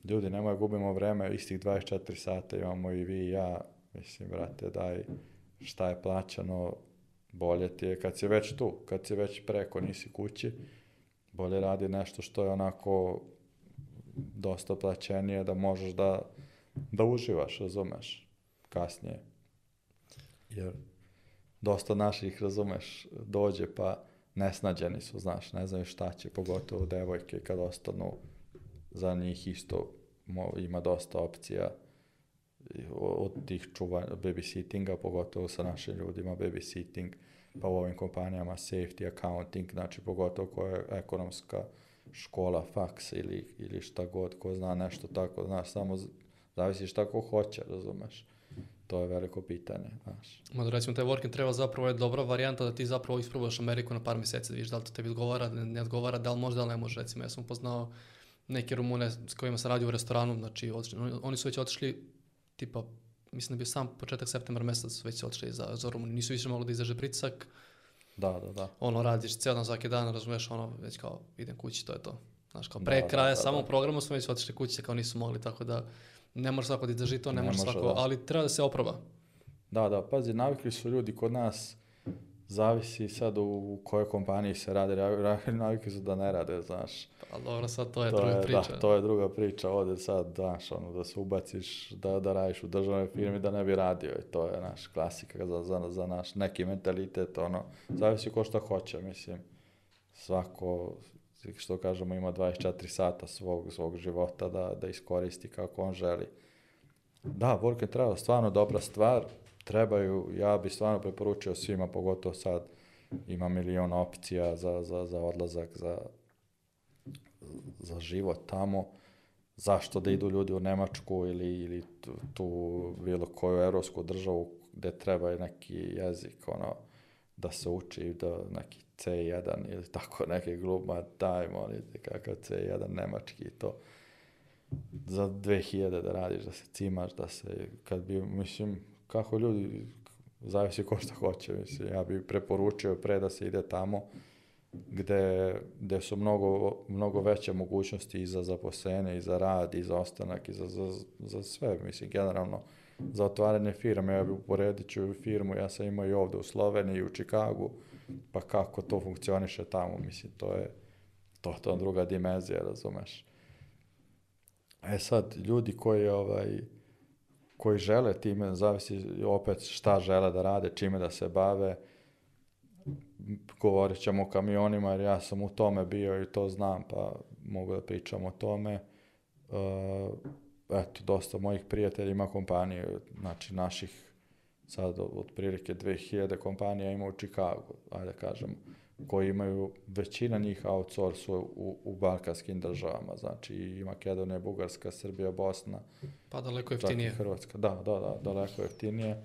ljudi, nemoj gubimo vreme, istih 24 sata imamo i vi i ja, mislim, brate, daj, šta je plaćano, bolje ti je, kad si već tu, kad si već preko, nisi kući, bolje radi nešto što je onako dosta plaćenije, da možeš da da uživaš, razumeš, kasnije. Jer dosta naših, razumeš, dođe pa nesnađeni su, znaš, ne znaju šta će, pogotovo devojke kad ostanu, za njih isto ima dosta opcija od tih čuvanja, babysittinga, pogotovo sa našim ljudima, babysitting, pa u ovim kompanijama safety, accounting, znači pogotovo koja je ekonomska škola, faks ili, ili šta god, ko zna nešto tako, znaš, samo Zavisi šta ko hoće, razumeš? To je veliko pitanje, znaš. Ma da recimo, taj working travel zapravo je dobra varijanta da ti zapravo isprobaš Ameriku na par meseci, da vidiš da li to tebi odgovara, ne odgovara, da li može, da li ne može, recimo. Ja sam upoznao neke Rumune s kojima sam radio u restoranu, znači odlični. Oni, oni su već otišli tipa, mislim da bio sam početak septembra meseca već su otišli za, za Rumuniju, nisu više malo da izdrže pritisak. Da, da, da. Ono, radiš cijel dan, svaki dan, razumeš, ono, već kao, idem kući, to je to. Znaš, kao pre da, da kraja da, da, samo da. programu smo već otišli kući, kao nisu mogli, tako da ne može svako da izdrži to, ne, može svako, da. ali treba da se oproba. Da, da, pazi, navikli su ljudi kod nas, zavisi sad u, kojoj kompaniji se rade, navike su da ne rade, znaš. Pa dobro, sad to je to druga je, da, priča. Da, to je druga priča, ovde sad, znaš, ono, da se ubaciš, da, da radiš u državnoj firmi, da ne bi radio i to je, naš klasika za, za, za naš neki mentalitet, ono, zavisi ko šta hoće, mislim, svako, što kažemo, ima 24 sata svog, svog života da, da iskoristi kako on želi. Da, work je travel, stvarno dobra stvar, trebaju, ja bih stvarno preporučio svima, pogotovo sad ima milion opcija za, za, za odlazak, za, za život tamo, zašto da idu ljudi u Nemačku ili, ili tu, tu bilo koju evropsku državu gde treba neki jezik, ono, da se uči, da neki C1 ili tako neke gluma, taj monitor, kakav C1 nemački i to. Za 2000 da radiš, da se cimaš, da se, kad bi, mislim, kako ljudi, zavisi ko šta hoće, mislim, ja bi preporučio pre da se ide tamo gde, gde su mnogo, mnogo veće mogućnosti i za zaposlene, i za rad, i za ostanak, i za, za, za sve, mislim, generalno, za otvaranje firme, ja bi uporedit ću firmu, ja sam imao i ovde u Sloveniji, i u Čikagu, pa kako to funkcioniše tamo, mislim, to je to druga dimenzija, razumeš. E sad, ljudi koji, ovaj, koji žele time, zavisi opet šta žele da rade, čime da se bave, govorit ćemo o kamionima, jer ja sam u tome bio i to znam, pa mogu da pričam o tome. E, eto, dosta mojih prijatelja ima kompaniju, znači naših sad otprilike 2000 kompanija ima u Chicago, ajde da kažem, koji imaju većina njih outsource u, u balkanskim državama, znači i Makedonija, Bugarska, Srbija, Bosna. Pa daleko jeftinije. Hrvatska, da, da, da, daleko jeftinije.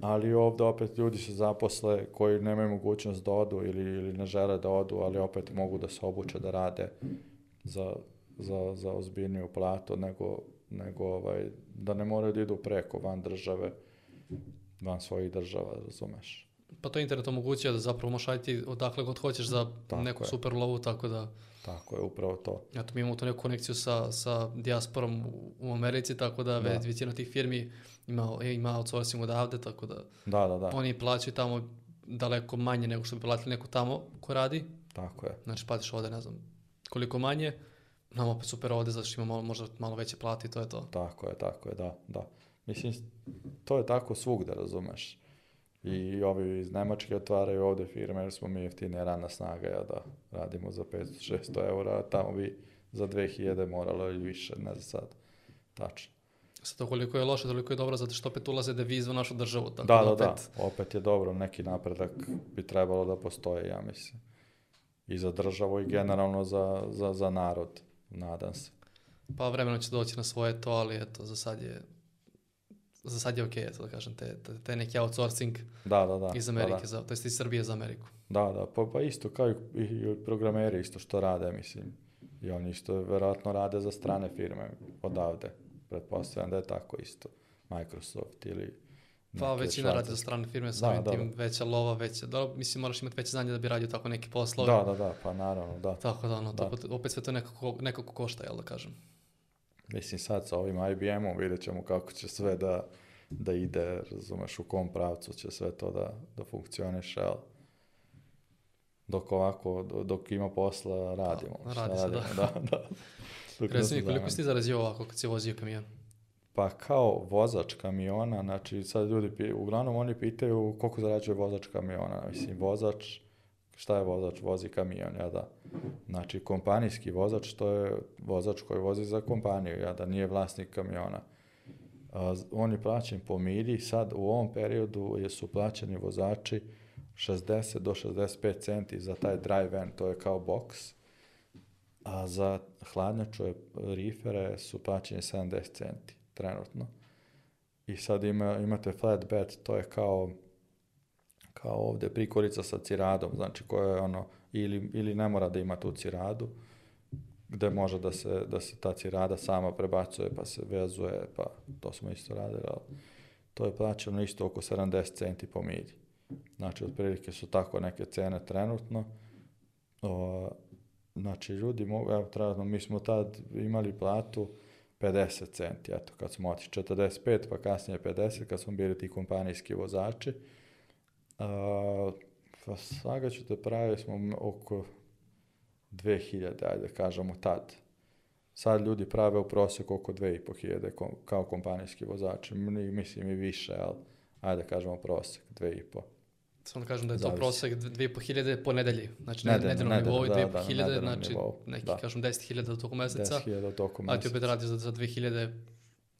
Ali ovde opet ljudi se zaposle koji nemaju mogućnost da odu ili, ili ne žele da odu, ali opet mogu da se obuče da rade za, za, za ozbiljniju platu nego, nego ovaj, da ne moraju da idu preko van države van svojih država, razumeš. Pa to internet omogućuje da zapravo možeš raditi odakle god hoćeš za tako neku je. super lovu, tako da... Tako je, upravo to. Eto, mi imamo tu neku konekciju sa, sa diasporom u Americi, tako da, da. većina tih firmi ima, e, ima outsourcing odavde, tako da, da, da, da. oni plaćaju tamo daleko manje nego što bi platili neko tamo ko radi. Tako je. Znači, platiš ovde, ne znam, koliko manje, nam opet super ovde, zato što ima malo, možda malo veće plati, to je to. Tako je, tako je, da, da. Mislim, to je tako svugde, da razumeš. I ovi iz Nemačke otvaraju ovde firme, jer smo mi jeftine rana snaga, ja da radimo za 500-600 eura, a tamo bi za 2000 moralo i više, ne znam sad, tačno. Sad to koliko je loše, toliko je dobro, zato što opet ulaze devize u našu državu. Tako da, da, da, da. opet... da, opet je dobro, neki napredak bi trebalo da postoje, ja mislim. I za državu i generalno za, za, za narod, nadam se. Pa vremeno će doći na svoje to, ali eto, za sad je za sad je okej, okay, da kažem, te, te, te neki outsourcing da, da, da, iz da, Amerike, da, da. Za, to jest iz Srbije za Ameriku. Da, da, pa, pa isto kao i, i programeri isto što rade, mislim. I oni isto verovatno rade za strane firme odavde. Pretpostavljam da je tako isto. Microsoft ili Pa većina radi za strane firme, da, samim da, tim da, veća lova, veća, da, mislim moraš imati veće znanje da bi radio tako neki poslove. Da, da, da, pa naravno, da. Tako da, ono, da. To, opet sve to nekako, nekako košta, jel da kažem. Mislim sad sa ovim IBM-om vidjet ćemo kako će sve da, da ide, razumeš, u kom pravcu će sve to da, da funkcioniše, ali dok ovako, dok ima posla, radimo. Da, radi se, radimo? da. da, da. Dok Reci mi, koliko si ti zarazio ovako kad si vozio kamion? Pa kao vozač kamiona, znači sad ljudi, uglavnom oni pitaju koliko zarađuje vozač kamiona. Mislim, vozač šta je vozač? Vozi kamion, ja da. Znači, kompanijski vozač, to je vozač koji vozi za kompaniju, ja da nije vlasnik kamiona. A, on je plaćen po milji, sad u ovom periodu su plaćeni vozači 60 do 65 centi za taj dry van, to je kao box, a za hladnjaču rifere su plaćeni 70 centi trenutno. I sad ima, imate flatbed, to je kao kao ovde prikorica sa ciradom, znači koja je ono, ili, ili ne mora da ima tu ciradu, gde može da se, da se ta cirada sama prebacuje, pa se vezuje, pa to smo isto radili, ali to je plaćeno isto oko 70 centi po milji. Znači, otprilike su tako neke cene trenutno. O, znači, ljudi mogu, evo, trenutno, mi smo tad imali platu 50 centi, eto, kad smo otišli 45, pa kasnije 50, kad smo bili ti kompanijski vozači, Uh, pa saga ćete da pravili smo oko 2000, ajde kažemo tad. Sad ljudi prave u proseku oko 2500 kom, kao kompanijski vozači, mislim i više, ali ajde kažemo prosek, 2500. Samo da kažem da je to Zavisi. prosek 2500 po nedelji, znači nedeljno na nedeljnom nivou i 2500, da, da, znači neki da. kažem 10.000 do toku meseca, 10.000 u toku meseca. A ti opet radiš za, za 2000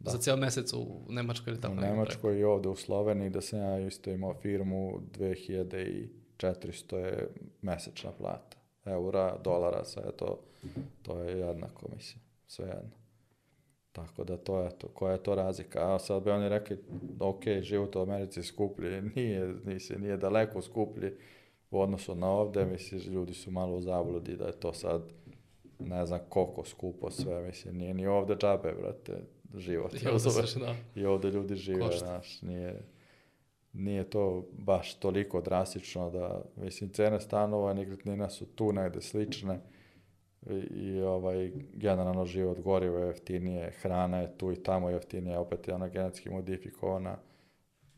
da. za cijel mesec u Nemačkoj ili tako. U Nemačkoj i ovde u Sloveniji, da sam ja isto imao firmu, 2400 je mesečna plata. Eura, dolara, sve to, to je jednako, mislim, sve jedno. Tako da to je to, koja je to razlika. A sad bi oni rekli, ok, život u Americi skuplji, nije, nisi, nije daleko skuplji u odnosu na ovde, misliš, ljudi su malo u zabludi da je to sad ne znam koliko skupo sve, mislim, nije ni ovde džabe, brate, život. I ovde, se, da. I ovde ljudi žive, Košta. znaš, nije, nije to baš toliko drastično da, mislim, cene stanova i nekretnina su tu negde slične i, i ovaj, generalno život gorivo je jeftinije, hrana je tu i tamo jeftinije, opet je ona genetski modifikovana,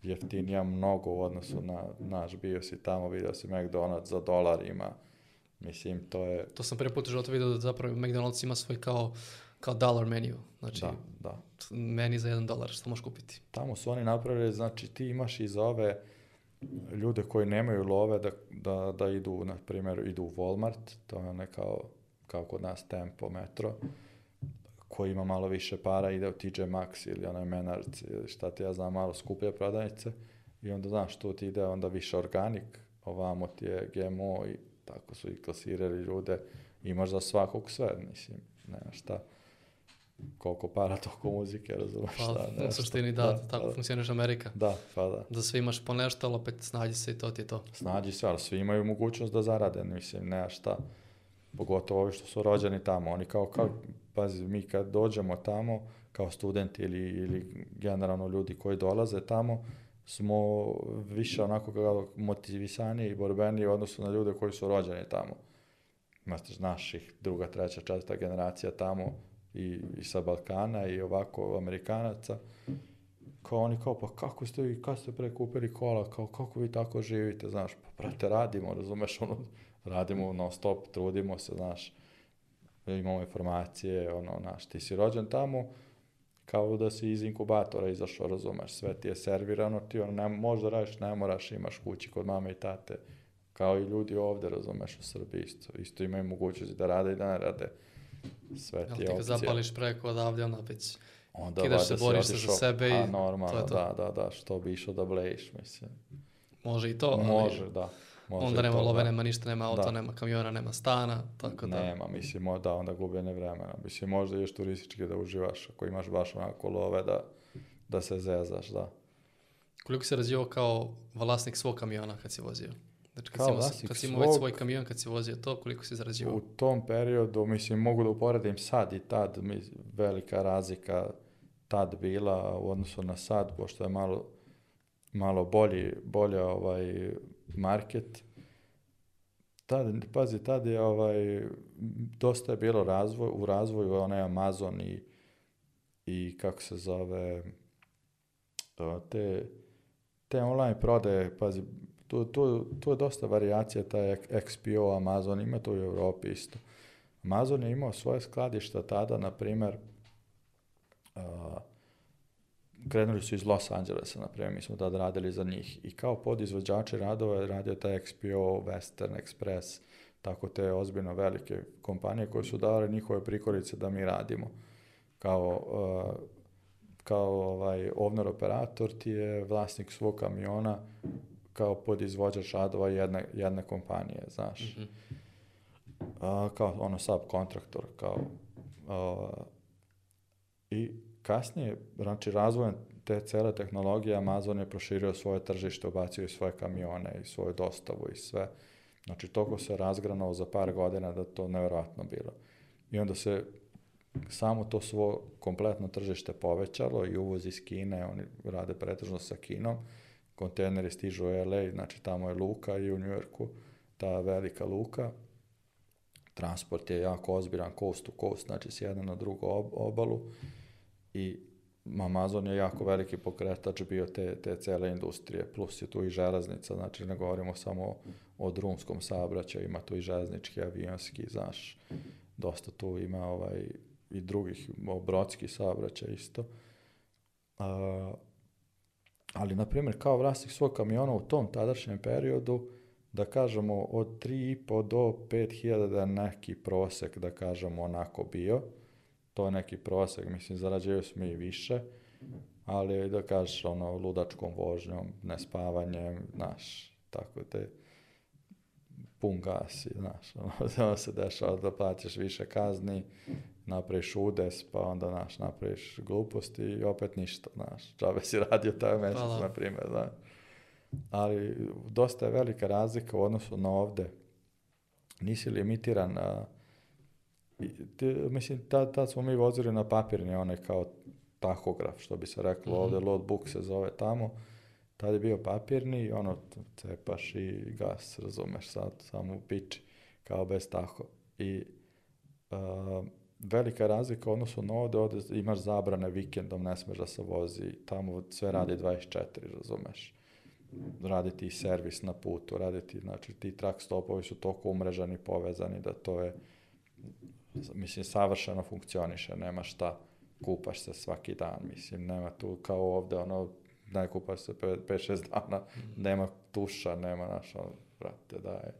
jeftinija mnogo u odnosu na naš bio si tamo, vidio si McDonald's za dolar ima, mislim, to je... To sam prvi put u vidio da zapravo McDonald's ima svoj kao uh, Kao dollar menu, znači da, da. meni za jedan dolar što možeš kupiti. Tamo su oni napravili, znači ti imaš i za ove ljude koji nemaju love da, da, da idu, na primjer, idu u Walmart, to je onaj kao, kao kod nas Tempo, Metro, koji ima malo više para ide u TJ Maxx ili onaj Menards ili šta ti ja znam, malo skuplje prodavnice i onda znaš tu ti ide onda više organik, ovamo ti je GMO i tako su i klasirali ljude, imaš za svakog sve, mislim, nema šta koliko para, toliko muzike, razumeš pa, šta, da, nešto. U suštini da, da tako da, funkcioniš Amerika. Da, pa da. Da svi imaš po nešto, ali opet snađi se i to ti je to. Snađi se, ali svi imaju mogućnost da zarade, mislim, nema šta. Pogotovo ovi što su rođeni tamo. Oni kao, kao pazi, mi kad dođemo tamo, kao studenti ili, ili generalno ljudi koji dolaze tamo, smo više onako kao motivisani i borbeni u odnosu na ljude koji su rođeni tamo. Znaš, naših druga, treća, četvrta generacija tamo, i, i sa Balkana i ovako Amerikanaca, kao oni kao, pa kako ste i kad ste prekupili kola, kao kako vi tako živite, znaš, pa brate, radimo, razumeš, ono, radimo non stop, trudimo se, znaš, imamo informacije, ono, znaš, ti si rođen tamo, kao da si iz inkubatora izašao, razumeš, sve ti je servirano, ti ono, ne, možda radiš, ne moraš, imaš kući kod mame i tate, kao i ljudi ovde, razumeš, u Srbiji isto, isto imaju mogućnosti da rade i da ne rade, sve ti je opcija. Ti zapališ preko odavlja ona već onda kidaš se, boriš se za sebe i normalno, to je to. da, da, da, što bi išao da blejiš, mislim. Može i to, ali može, da. Može onda nema to, love, da. nema ništa, nema auto, da. nema kamiona, nema stana, tako da. Nema, mislim, da, onda gubljenje vremena. Mislim, možda još turistički da uživaš, ako imaš baš onako love da, da se zezaš, da. Koliko se razvio kao vlasnik svog kamiona kad si vozio? Znači, kad, Kao, si, kad si imao već svoj kamion, kad si vozio to, koliko si zarađivao? U tom periodu, mislim, mogu da uporedim sad i tad, velika razlika tad bila u odnosu na sad, pošto je malo, malo bolji, bolje ovaj market. Tad, pazi, tad je ovaj, dosta je bilo razvoj, u razvoju onaj Amazon i, i kako se zove, te, te online prodaje, pazi, To, to, to je dosta varijacija, taj XPO Amazon, ima to u Evropi isto. Amazon je imao svoje skladišta tada, na primer, uh, krenuli su iz Los Angelesa, na primjer, mi smo tada radili za njih. I kao podizvođači radova je radio taj XPO, Western Express, tako te ozbiljno velike kompanije koje su davale njihove prikolice da mi radimo. Kao, uh, kao ovaj, ovnar operator ti je vlasnik svog kamiona kao podizvođač radova jedna, jedna kompanije, znaš. Mm -hmm. A, kao ono subkontraktor, kao a, i kasnije, znači razvojem te cele tehnologije Amazon je proširio svoje tržište, ubacio i svoje kamione i svoju dostavu i sve. Znači, toko se razgranao za par godina da to nevjerojatno bilo. I onda se samo to svo kompletno tržište povećalo i uvoz iz Kine, oni rade pretežno sa Kinom, kontejneri stižu u LA, znači tamo je luka i u Njujorku, ta velika luka. Transport je jako ozbiran coast to coast, znači s jedne na drugu obalu i Amazon je jako veliki pokretač bio te, te cele industrije, plus je tu i železnica, znači ne govorimo samo o drumskom saobraćaju, ima tu i železnički, avionski, znaš, dosta tu ima ovaj, i drugih, brodski saobraćaj isto. A, Ali, na primjer, kao vlasnik svog kamiona u tom tadašnjem periodu, da kažemo od 3,5 do 5.000 da neki prosek, da kažemo, onako bio. To je neki prosek, mislim, zarađuju smo i više, ali da kažeš, ono, ludačkom vožnjom, nespavanjem, znaš, tako te pun gas, znaš, ono, da se dešava da plaćaš više kazni napraviš udes, pa onda, znaš, napraviš gluposti i opet ništa, znaš. Čabe si radio taj mjesec, pa da. na primjer, znaš. Ali dosta je velika razlika u odnosu na ovde. Nisi limitiran, a, ti, mislim, tad, tad smo mi vozili na papirni, onaj kao tahograf, što bi se reklo mm -hmm. ovdje, loadbook se zove tamo. Tad je bio papirni i ono, cepaš i gas, razumeš, sad samo piči, kao bez taho. I... A, velika razlika odnosno na ovde, ovde imaš zabrane vikendom, ne smeš da se vozi, tamo sve radi 24, razumeš. Radi ti servis na putu, radi ti, znači ti truck stopovi su toliko umrežani, povezani da to je, mislim, savršeno funkcioniše, nema šta, kupaš se svaki dan, mislim, nema tu kao ovde, ono, ne kupaš se 5-6 dana, mhm. nema tuša, nema, znaš, brate, da je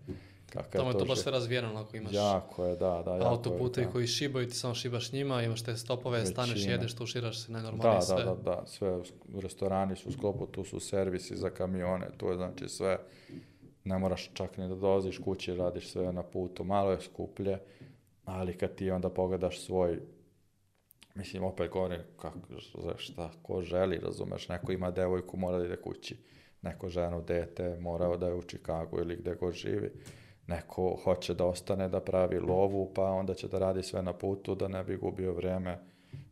Kaka Tamo je to baš sve razvijeno, ako imaš jako je, da, da, jako autoputevi da. koji šibaju, ti samo šibaš njima, imaš te stopove, Većina. staneš, jedeš, tuširaš se, najnormalnije da, da sve. Da, da, da, sve, restorani su u sklopu, tu su servisi za kamione, to je znači sve, ne moraš čak ni da dolaziš kući, radiš sve na putu, malo je skuplje, ali kad ti onda pogledaš svoj mislim, opet govorim, kako, šta, ko želi, razumeš, neko ima devojku, mora da ide kući, neko ženu, dete, mora da je u Čikagu ili gde god živi Neko hoće da ostane da pravi lovu, pa onda će da radi sve na putu da ne bi gubio vreme.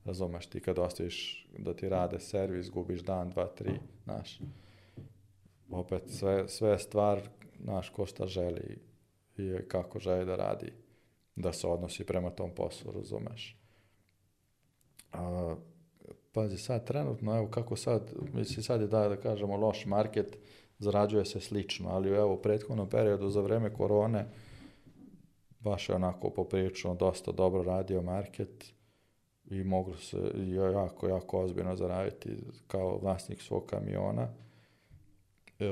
Razumeš, ti kad ostaviš da ti rade servis, gubiš dan, dva, tri, znaš. Opet, sve, sve stvar, znaš, ko šta želi i kako želi da radi, da se odnosi prema tom poslu, razumeš. A, pazi, sad trenutno, evo kako sad, mislim sad je da, da kažemo loš market, zarađuje se slično, ali evo u prethodnom periodu za vreme korone baš je onako poprilično dosta dobro radio market i moglo se jako, jako ozbiljno zaraditi kao vlasnik svog kamiona. E,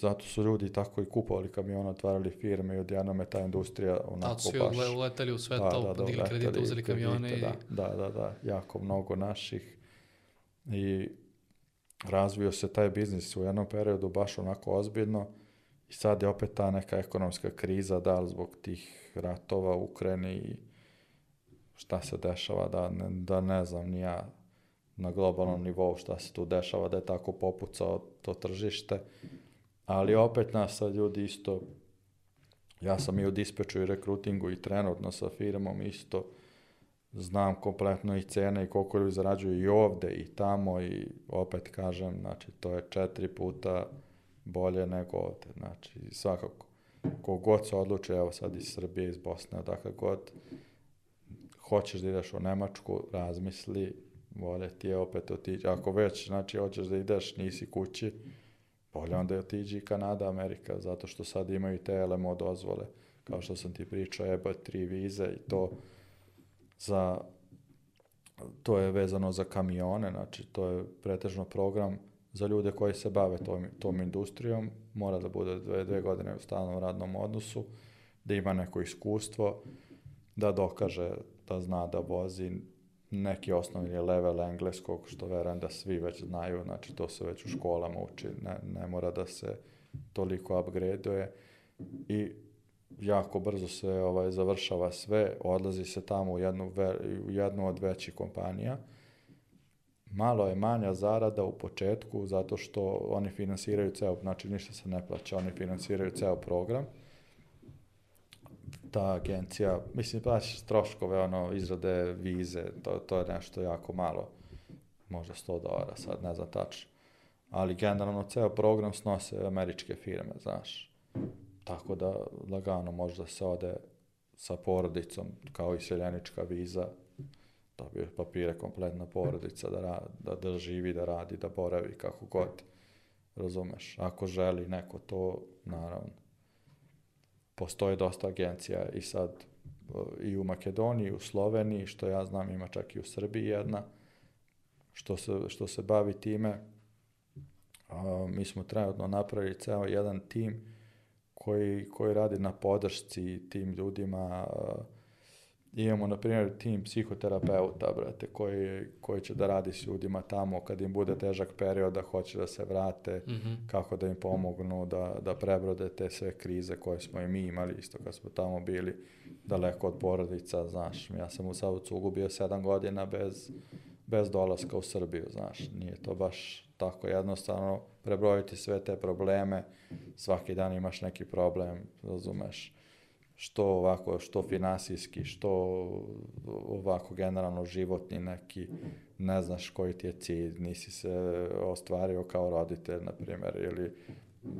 zato su ljudi tako i kupovali kamiona, otvarali firme i odjednom je ta industrija onako baš... Tako svi i uletali u svet, da, da, da, da, digli kredite, uzeli kamione da. i... da, da, da, jako mnogo naših i razvio se taj biznis u jednom periodu baš onako ozbiljno i sad je opet ta neka ekonomska kriza, da li zbog tih ratova u Ukrajini i šta se dešava, da ne, da ne znam ni ja na globalnom nivou šta se tu dešava, da je tako popucao to tržište, ali opet nas sad ljudi isto, ja sam i u dispeču i rekrutingu i trenutno sa firmom isto, znam kompletno i cene i koliko ljudi zarađuju i ovde i tamo i opet kažem, znači to je četiri puta bolje nego ovde, znači svakako. Kogod se odluči, evo sad iz Srbije, iz Bosne, dakle god, hoćeš da ideš u Nemačku, razmisli, bolje ti je opet otići. Ako već, znači, hoćeš da ideš, nisi kući, bolje onda je otiđi Kanada, Amerika, zato što sad imaju te LMO dozvole, kao što sam ti pričao, EB3 vize i to, mm za to je vezano za kamione, znači to je pretežno program za ljude koji se bave tom, tom industrijom, mora da bude dve, dve godine u stalnom radnom odnosu, da ima neko iskustvo, da dokaže da zna da vozi neki osnovni level engleskog, što verujem da svi već znaju, znači to se već u školama uči, ne, ne mora da se toliko upgradeuje i jako brzo se ovaj završava sve, odlazi se tamo u jednu, u jednu od većih kompanija. Malo je manja zarada u početku zato što oni finansiraju ceo, znači ništa se ne plaća, oni finansiraju ceo program. Ta agencija, mislim, plaćaš troškove, ono, izrade vize, to, to je nešto jako malo, možda 100 dolara, sad ne znam tačno. Ali generalno ceo program snose američke firme, znaš Tako da lagano možda se ode sa porodicom, kao i seljenička viza, dobiješ da papire kompletna porodica da, ra, da, da živi, da radi, da boravi, kako god. Razumeš? Ako želi neko to, naravno. Postoje dosta agencija i sad i u Makedoniji, u Sloveniji, što ja znam ima čak i u Srbiji jedna, što se, što se bavi time. A, mi smo trenutno napravili ceo jedan tim koji, koji rade na podršci tim ljudima. E, imamo, na primjer, tim psihoterapeuta, brate, koji, koji će da radi s ljudima tamo kad im bude težak period, da hoće da se vrate, mm -hmm. kako da im pomognu, da, da prebrode te sve krize koje smo i mi imali isto kad smo tamo bili daleko od porodica, znaš. Ja sam u Savu Cugu bio sedam godina bez, bez dolaska u Srbiju, znaš. Nije to baš tako jednostavno prebrojiti sve te probleme, svaki dan imaš neki problem, razumeš, što ovako, što finansijski, što ovako generalno životni neki, ne znaš koji ti je cilj, nisi se ostvario kao roditelj, na primjer, ili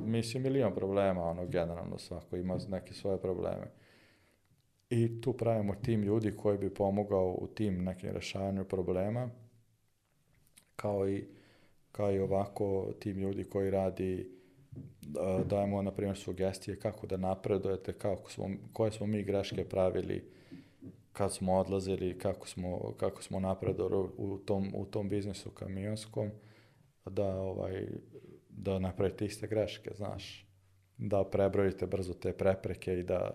mislim ili imam problema, ono generalno svako ima neke svoje probleme. I tu pravimo tim ljudi koji bi pomogao u tim nekim rešavanju problema, kao i kao i ovako tim ljudi koji radi dajemo, na primjer, sugestije kako da napredujete, kako smo, koje smo mi greške pravili kad smo odlazili, kako smo, kako smo napredovali u tom, u tom biznisu kamionskom, da, ovaj, da napravite iste greške, znaš, da prebrojite brzo te prepreke i da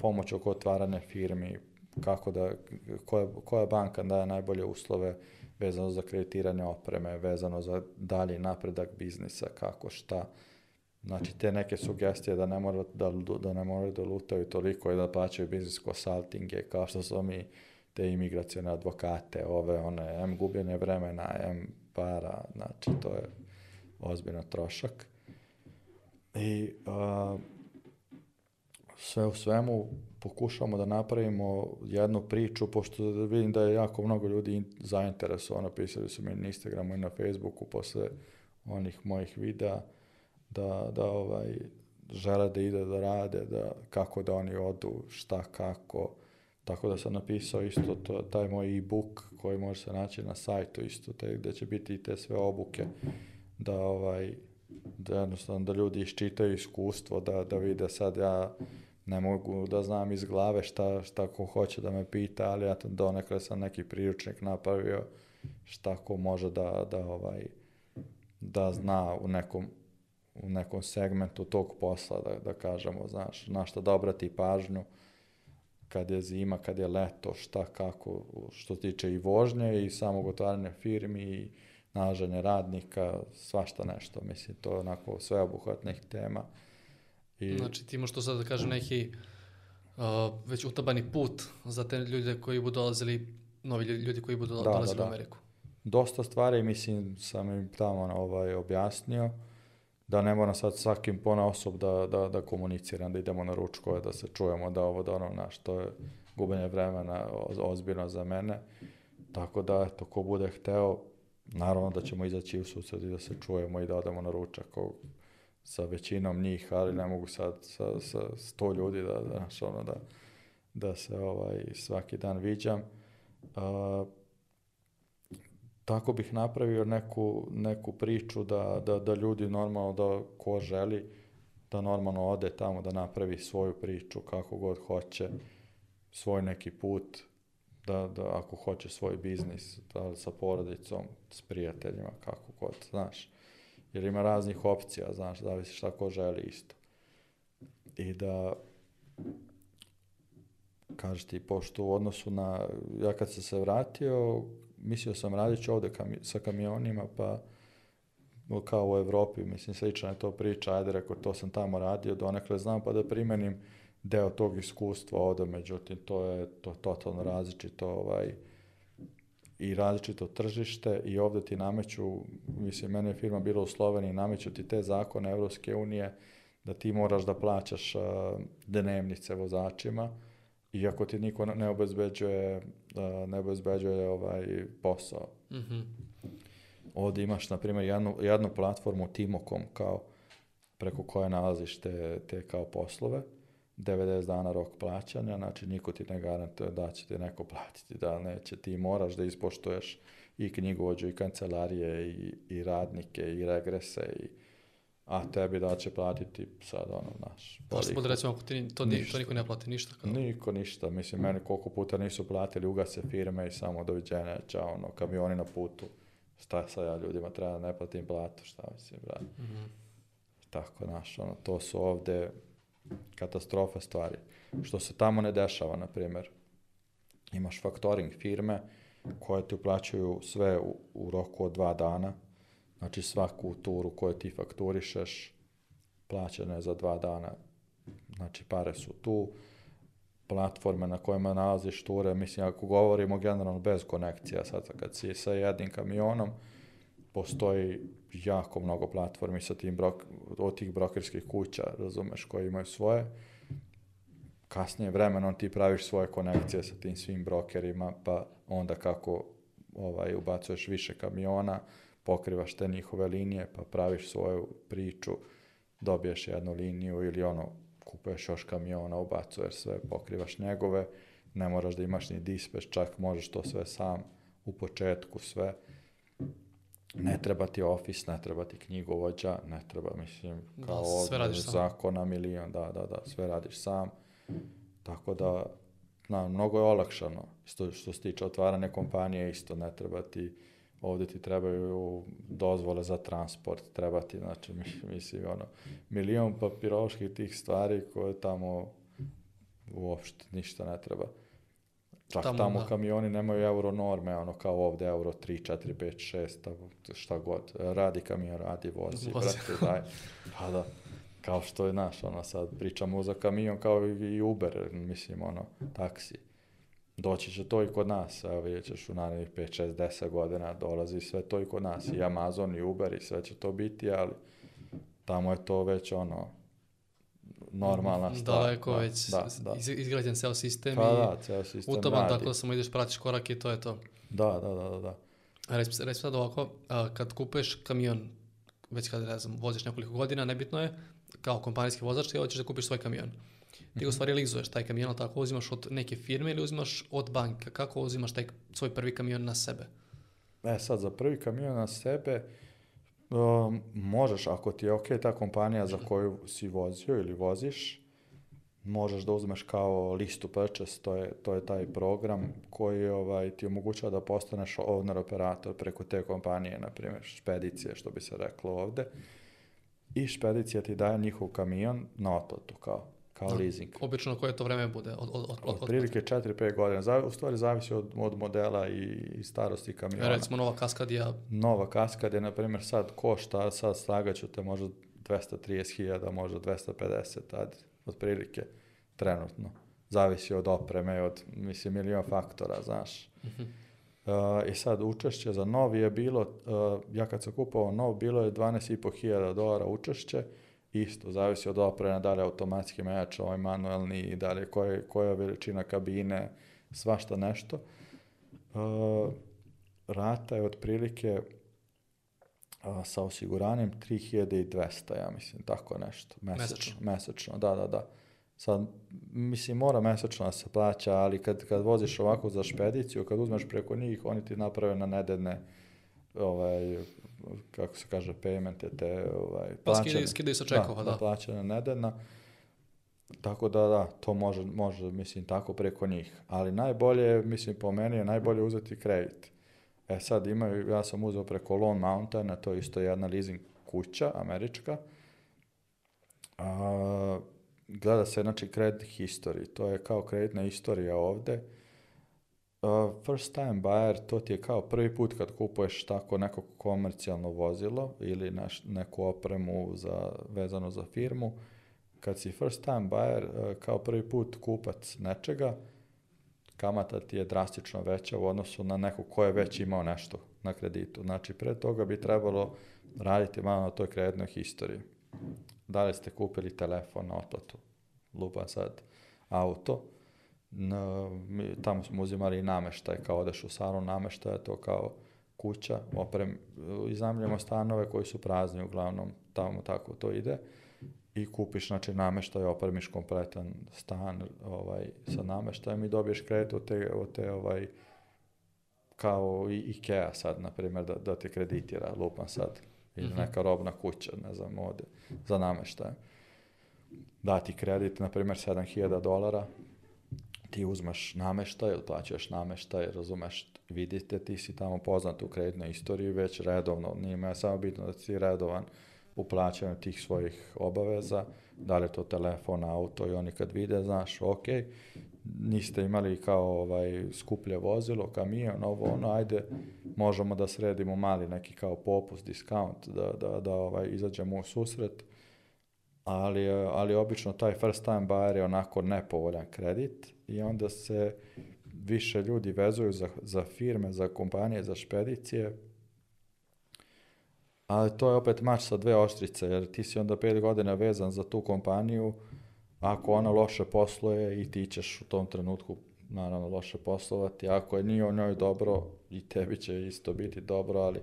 pomoć oko otvaranja firmi, kako da, koja, koja banka daje najbolje uslove, vezano za kreditiranje opreme, vezano za dalji napredak biznisa, kako, šta. Znači, te neke sugestije da ne moraju da, da, ne moraju da lutaju toliko i da plaćaju biznis konsultinge, kao što smo mi te imigracione advokate, ove, one, M gubljene vremena, M para, znači, to je ozbiljno trošak. I a, sve u svemu, pokušamo da napravimo jednu priču, pošto vidim da je jako mnogo ljudi zainteresovano, pisali su mi na Instagramu i na Facebooku posle onih mojih videa, da, da ovaj, žele da ide da rade, da, kako da oni odu, šta, kako. Tako da sam napisao isto to, taj moj e-book koji može se naći na sajtu isto, te, gde će biti i te sve obuke, da ovaj, da jednostavno da ljudi iščitaju iskustvo, da, da vide sad ja ne mogu da znam iz glave šta, šta ko hoće da me pita, ali ja donekle sam neki priručnik napravio šta ko može da, da, ovaj, da zna u nekom, u nekom segmentu tog posla, da, da kažemo, znaš, na šta da obrati pažnju, kad je zima, kad je leto, šta, kako, što tiče i vožnje i samog otvaranja firmi i nalaženje radnika, svašta nešto, mislim, to je onako sveobuhvatnih tema. I... Znači ti imaš to sad da kažem neki uh, već utabani put za te ljude koji budu dolazili, novi ljudi koji budu da, dolazili da, da, da. u Ameriku. Dosta stvari, mislim, sam im tamo ovaj, objasnio da ne moram sad svakim pona osob da, da, da komuniciram, da idemo na ručkove, da se čujemo, da ovo, da ono, naš, to je gubenje vremena ozbiljno za mene. Tako da, eto, ko bude hteo, naravno da ćemo izaći u susred i da se čujemo i da odemo na ručak, ko, sa većinom njih, ali ne mm. mogu sad sa, sa sto ljudi da, da, ono, da, da se ovaj, svaki dan viđam. A, tako bih napravio neku, neku priču da, da, da ljudi normalno, da ko želi, da normalno ode tamo da napravi svoju priču kako god hoće, svoj neki put, da, da ako hoće svoj biznis, da, sa porodicom, s prijateljima, kako god, znaš jer ima raznih opcija, znaš, zavisi šta ko želi isto. I da kažeš ti, pošto u odnosu na, ja kad sam se vratio, mislio sam radit ću ovde kami, sa kamionima, pa kao u Evropi, mislim, slična je to priča, ajde, rekao, to sam tamo radio, donekle znam, pa da primenim deo tog iskustva ovde, međutim, to je to, totalno različito, ovaj, uh, i različito tržište i ovde ti nameću, mislim, mene je firma bila u Sloveniji, nameću ti te zakone Evropske unije da ti moraš da plaćaš uh, dnevnice vozačima, ako ti niko ne obezbeđuje, uh, ne obezbeđuje ovaj posao. Mm -hmm. Ovde imaš, na primjer, jednu, jednu platformu Timocom kao preko koje nalaziš te, te kao poslove, 90 dana rok plaćanja, znači niko ti ne garantuje da će ti neko platiti, da neće, ti moraš da ispoštuješ i knjigovođu i kancelarije i, i radnike i regrese i a tebi da će platiti sad ono naš. Možeš pa da recimo ako ti to, ništa. to niko ne plati ništa? Kao? Niko ništa, mislim meni koliko puta nisu platili, ugase firme i samo doviđenja, čao ono, kamioni na putu, šta sa ja ljudima treba, ne platim platu, šta mislim, brate. Mm -hmm. Tako, naš, ono, to su ovde, katastrofa stvari. Što se tamo ne dešava, na primjer. Imaš faktoring firme koje ti uplaćaju sve u, u roku od dva dana. Znači svaku turu koju ti fakturišeš plaćena je za dva dana. Znači pare su tu. Platforme na kojima nalaziš ture, mislim ako govorimo generalno bez konekcija, sad kad si sa jednim kamionom, postoji jako mnogo platformi sa tim brok, od tih brokerskih kuća, razumeš, koje imaju svoje. Kasnije vremenom ti praviš svoje konekcije sa tim svim brokerima, pa onda kako ovaj, ubacuješ više kamiona, pokrivaš te njihove linije, pa praviš svoju priču, dobiješ jednu liniju ili ono, kupuješ još kamiona, ubacuješ sve, pokrivaš njegove, ne moraš da imaš ni dispeš, čak možeš to sve sam u početku sve ne treba ti ofis, ne treba ti knjigovođa, ne treba, mislim, da, kao da, sve radiš sam. zakona milion, da, da, da, sve radiš sam. Tako da, na, mnogo je olakšano. Isto što se tiče otvarane kompanije, isto ne treba ti, ovde ti trebaju dozvole za transport, treba ti, znači, mislim, ono, milion papiroloških tih stvari koje tamo uopšte ništa ne treba. Čak tamo, tamo da. kamioni nemaju euro norme, ono kao ovde euro 3, 4, 5, 6, šta god. Radi kamion, radi, vozi, vozi. brate, daj. Pa da, kao što je naš, ono sad pričamo za kamion kao i Uber, mislim, ono, taksi. Doći će to i kod nas, evo vidjet ćeš u narednih 5, 6, 10 godina dolazi sve to i kod nas, i Amazon, i Uber, i sve će to biti, ali tamo je to već ono, normalna mhm. stvar. Daleko da, već da, da. izgrađen ceo sistem pa, i da, ceo sistem utaban, radi. dakle samo ideš, pratiš korak i to je to. Da, da, da, da. da. Reci, reci sad ovako, kad kupeš kamion, već kad, ne znam, voziš nekoliko godina, nebitno je, kao kompanijski vozač, ti hoćeš da kupiš svoj kamion. Ti ga u mhm. stvari leasuješ taj kamion, tako uzimaš od neke firme ili uzimaš od banka? Kako uzimaš taj svoj prvi kamion na sebe? E sad, za prvi kamion na sebe, uh, Ehm, možeš, ako ti je ok ta kompanija za koju si vozio ili voziš, možeš da uzmeš kao listu purchase, to je, to je taj program koji ovaj, ti omogućava da postaneš owner operator preko te kompanije, na primjer špedicije, što bi se reklo ovde. I špedicija ti daje njihov kamion na otplatu, kao kao da, leasing. Obično koje to vreme bude? Od, od, od, od, Otprilike 4-5 godina. Zav, u stvari zavisi od, od modela i, i starosti kamiona. Recimo nova kaskadija. Nova kaskadija, na primjer, sad košta, sad slagaću te možda 230.000, možda 250, tad, otprilike, trenutno. Zavisi od opreme, od, mislim, milion faktora, znaš. Mm -hmm. Uh, I sad učešće za novi je bilo, uh, ja kad sam kupovao nov, bilo je 12.500 dolara učešće, uh, isto, zavisi od opreme, da li je automatski mejač, ovaj manuelni, da li je koja, koja veličina kabine, svašta nešto. Uh, rata je otprilike a, e, sa osiguranjem 3200, ja mislim, tako nešto. Mesečno. Mesečno, da, da, da. Sad, mislim, mora mesečno da se plaća, ali kad, kad voziš ovako za špediciju, kad uzmeš preko njih, oni ti naprave na nedeljne ovaj, kako se kaže, paymente, te ovaj, plaćane. Pa skidaju, skidaju sa da, čekova, da. da. Plaćane nedeljna. Tako da, da, to može, može, mislim, tako preko njih. Ali najbolje, mislim, po meni je najbolje uzeti kredit. E sad imaju, ja sam uzeo preko Lone Mountaina, to je isto jedna leasing kuća, američka. A, gleda se, znači, credit history. To je kao kreditna istorija ovde. Uh, first time buyer to ti je kao prvi put kad kupuješ tako neko komercijalno vozilo ili naš, neku opremu za, vezano za firmu. Kad si first time buyer, uh, kao prvi put kupac nečega, kamata ti je drastično veća u odnosu na neko ko je već imao nešto na kreditu. Znači, pre toga bi trebalo raditi malo na toj kreditnoj historiji. Da li ste kupili telefon na otplatu, lupa sad, auto, na, mi, tamo smo uzimali nameštaj, kao odeš u salon nameštaja, to kao kuća, oprem, iznajmljujemo stanove koji su prazni, uglavnom tamo tako to ide i kupiš znači nameštaj, opremiš kompletan stan ovaj, sa nameštajem i dobiješ kredit od te, od te ovaj, kao i Ikea sad, na primjer, da, da te kreditira, lupan sad, ili mhm. neka robna kuća, ne znam, ovde, za nameštaj. Da ti kredit, na primjer, 7000 dolara, ti uzmeš nameštaj ili plaćaš nameštaj, razumeš, vidite, ti si tamo poznat u kreditnoj istoriji već redovno, nije samo bitno da si redovan u plaćanju tih svojih obaveza, da li je to telefon, auto i oni kad vide, znaš, ok, niste imali kao ovaj, skuplje vozilo, kamion, ovo, ono, ajde, možemo da sredimo mali neki kao popust, diskount, da, da, da ovaj, izađemo u susret, ali, eh, ali obično taj first time buyer je onako nepovoljan kredit i onda se više ljudi vezuju za, za firme, za kompanije, za špedicije, ali to je opet mač sa dve oštrice, jer ti si onda pet godina vezan za tu kompaniju, ako ona loše posluje i ti ćeš u tom trenutku naravno loše poslovati, ako je nije o njoj dobro i tebi će isto biti dobro, ali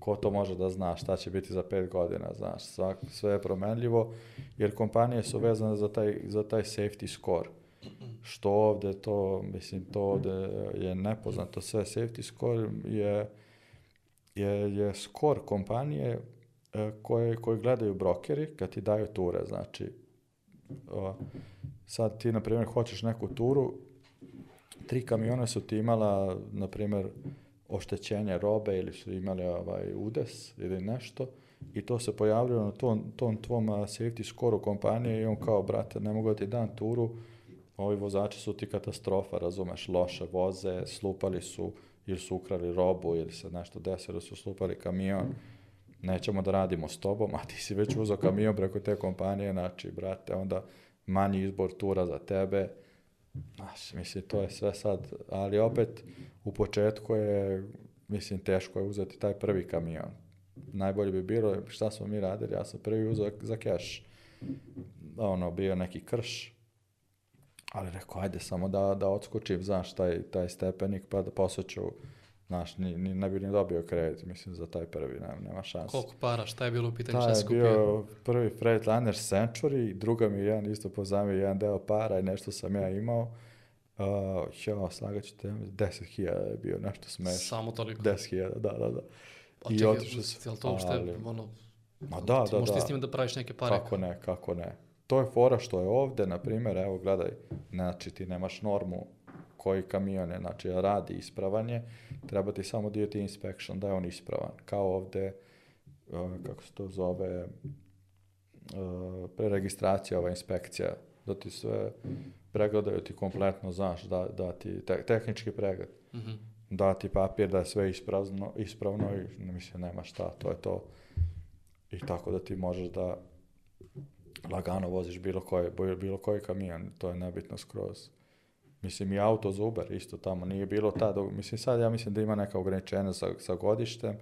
ko to može da zna šta će biti za 5 godina, znaš, svak, sve je promenljivo, jer kompanije su vezane za taj, za taj safety score. Što ovde to, mislim, to ovde je nepoznato sve. Safety score je, je, je score kompanije e, koje, koje gledaju brokeri kad ti daju ture, znači sad ti, na primjer, hoćeš neku turu, tri kamiona su ti imala, na primjer, oštećenje robe ili su imali ovaj udes ili nešto i to se pojavljalo na tom, tom tvom safety skoru kompanije i on kao, brate, ne mogu da ti dan turu, ovi vozači su ti katastrofa, razumeš, loše voze, slupali su ili su ukrali robu ili se nešto desilo, su slupali kamion, nećemo da radimo s tobom, a ti si već uzao kamion preko te kompanije, znači, brate, onda manji izbor tura za tebe, Znaš, mislim, to je sve sad, ali opet u početku je, mislim, teško je uzeti taj prvi kamion. Najbolje bi bilo, šta smo mi radili, ja sam prvi uzeo za keš. Ono, bio neki krš, ali rekao, ajde samo da, da odskočim, znaš, taj, taj stepenik, pa da posoću, Znaš, ni, ni, ne bi ni dobio kredit, mislim, za taj prvi, ne, nema šanse. Koliko para, šta je bilo u pitanju, šta si kupio? bio prvi Freightliner Century, druga mi je jedan isto pozamio jedan deo para i nešto sam ja imao. Uh, ja, slaga ću te, 10.000 je bio nešto smešno. Samo toliko? 10.000, da, da, da. Pa I otišao sam. Jel to uopšte, ali, ono, Ma da, da, da, možeš da. ti s njima da praviš neke pare? Kako ne, kako ne. To je fora što je ovde, na primjer, evo gledaj, znači ti nemaš normu koji kamion je, znači radi ispravanje, treba ti samo DOT inspection da je on ispravan. Kao ovde, e, kako se to zove, e, preregistracija, ova inspekcija, da ti sve pregledaju ti kompletno, znaš, da, da ti te, tehnički pregled, mm -hmm. da ti papir da je sve ispravno, ispravno i mislim nema šta, to je to. I tako da ti možeš da lagano voziš bilo koji, bilo koji kamion, to je nebitno skroz. Mislim i auto za Uber isto tamo nije bilo tad. Mislim sad ja mislim da ima neka ograničenja sa, sa godištem.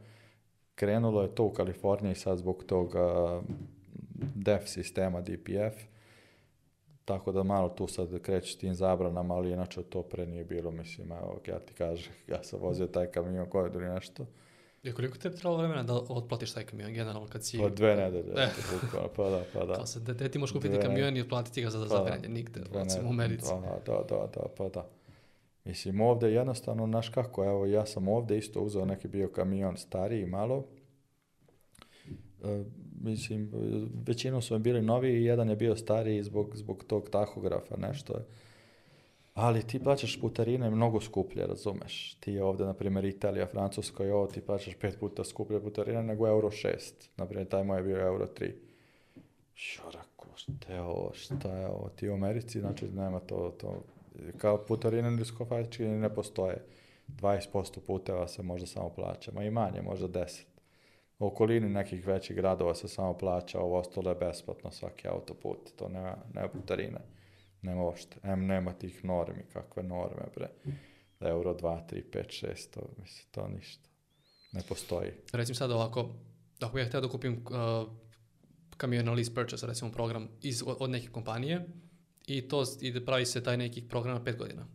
Krenulo je to u Kaliforniji sad zbog tog uh, mm, DEF sistema DPF. Tako da malo tu sad kreće tim zabranama, ali inače to pre nije bilo, mislim, evo, ja ti kažem, ja sam vozio taj kamion koji ili nešto. Ja koliko te trebalo vremena da otplatiš taj kamion generalno kad si... Pa dve nedelje. E. pa da, pa da. Kao se, da te da ti možeš kupiti dve... kamion i otplatiti ga za, za pa, zabranje, da, nigde, recimo u Americi. Da, da, da, da, da, pa da. Mislim, ovde jednostavno, naš kako, evo, ja sam ovde isto uzeo neki bio kamion stariji malo, e, mislim, većinom su mi bili novi i jedan je bio stariji zbog, zbog tog tahografa, nešto je ali ti plaćaš putarine mnogo skuplje, razumeš. Ti je ovde, na primjer, Italija, Francuska i ovo, ti plaćaš pet puta skuplje putarine nego euro šest. Naprimjer, taj moj je bio euro tri. Šorako, šta je ovo, šta je ovo? Ti u Americi, znači, nema to, to kao putarine diskofatički ne postoje. 20% puteva se možda samo plaća, ma i manje, možda 10. U okolini nekih većih gradova se samo plaća, ovo ostalo je besplatno svaki autoput, to nema, nema putarine. Nema uopšte. Em, nema tih normi, kakve norme, bre. Da Euro 2, 3, 5, 6, to, mislim, to ništa. Ne postoji. Recim sad ovako, ako bih ja htio da kupim uh, kamion na lease purchase, recimo program iz, od neke kompanije, i to i da pravi se taj neki program na 5 godina.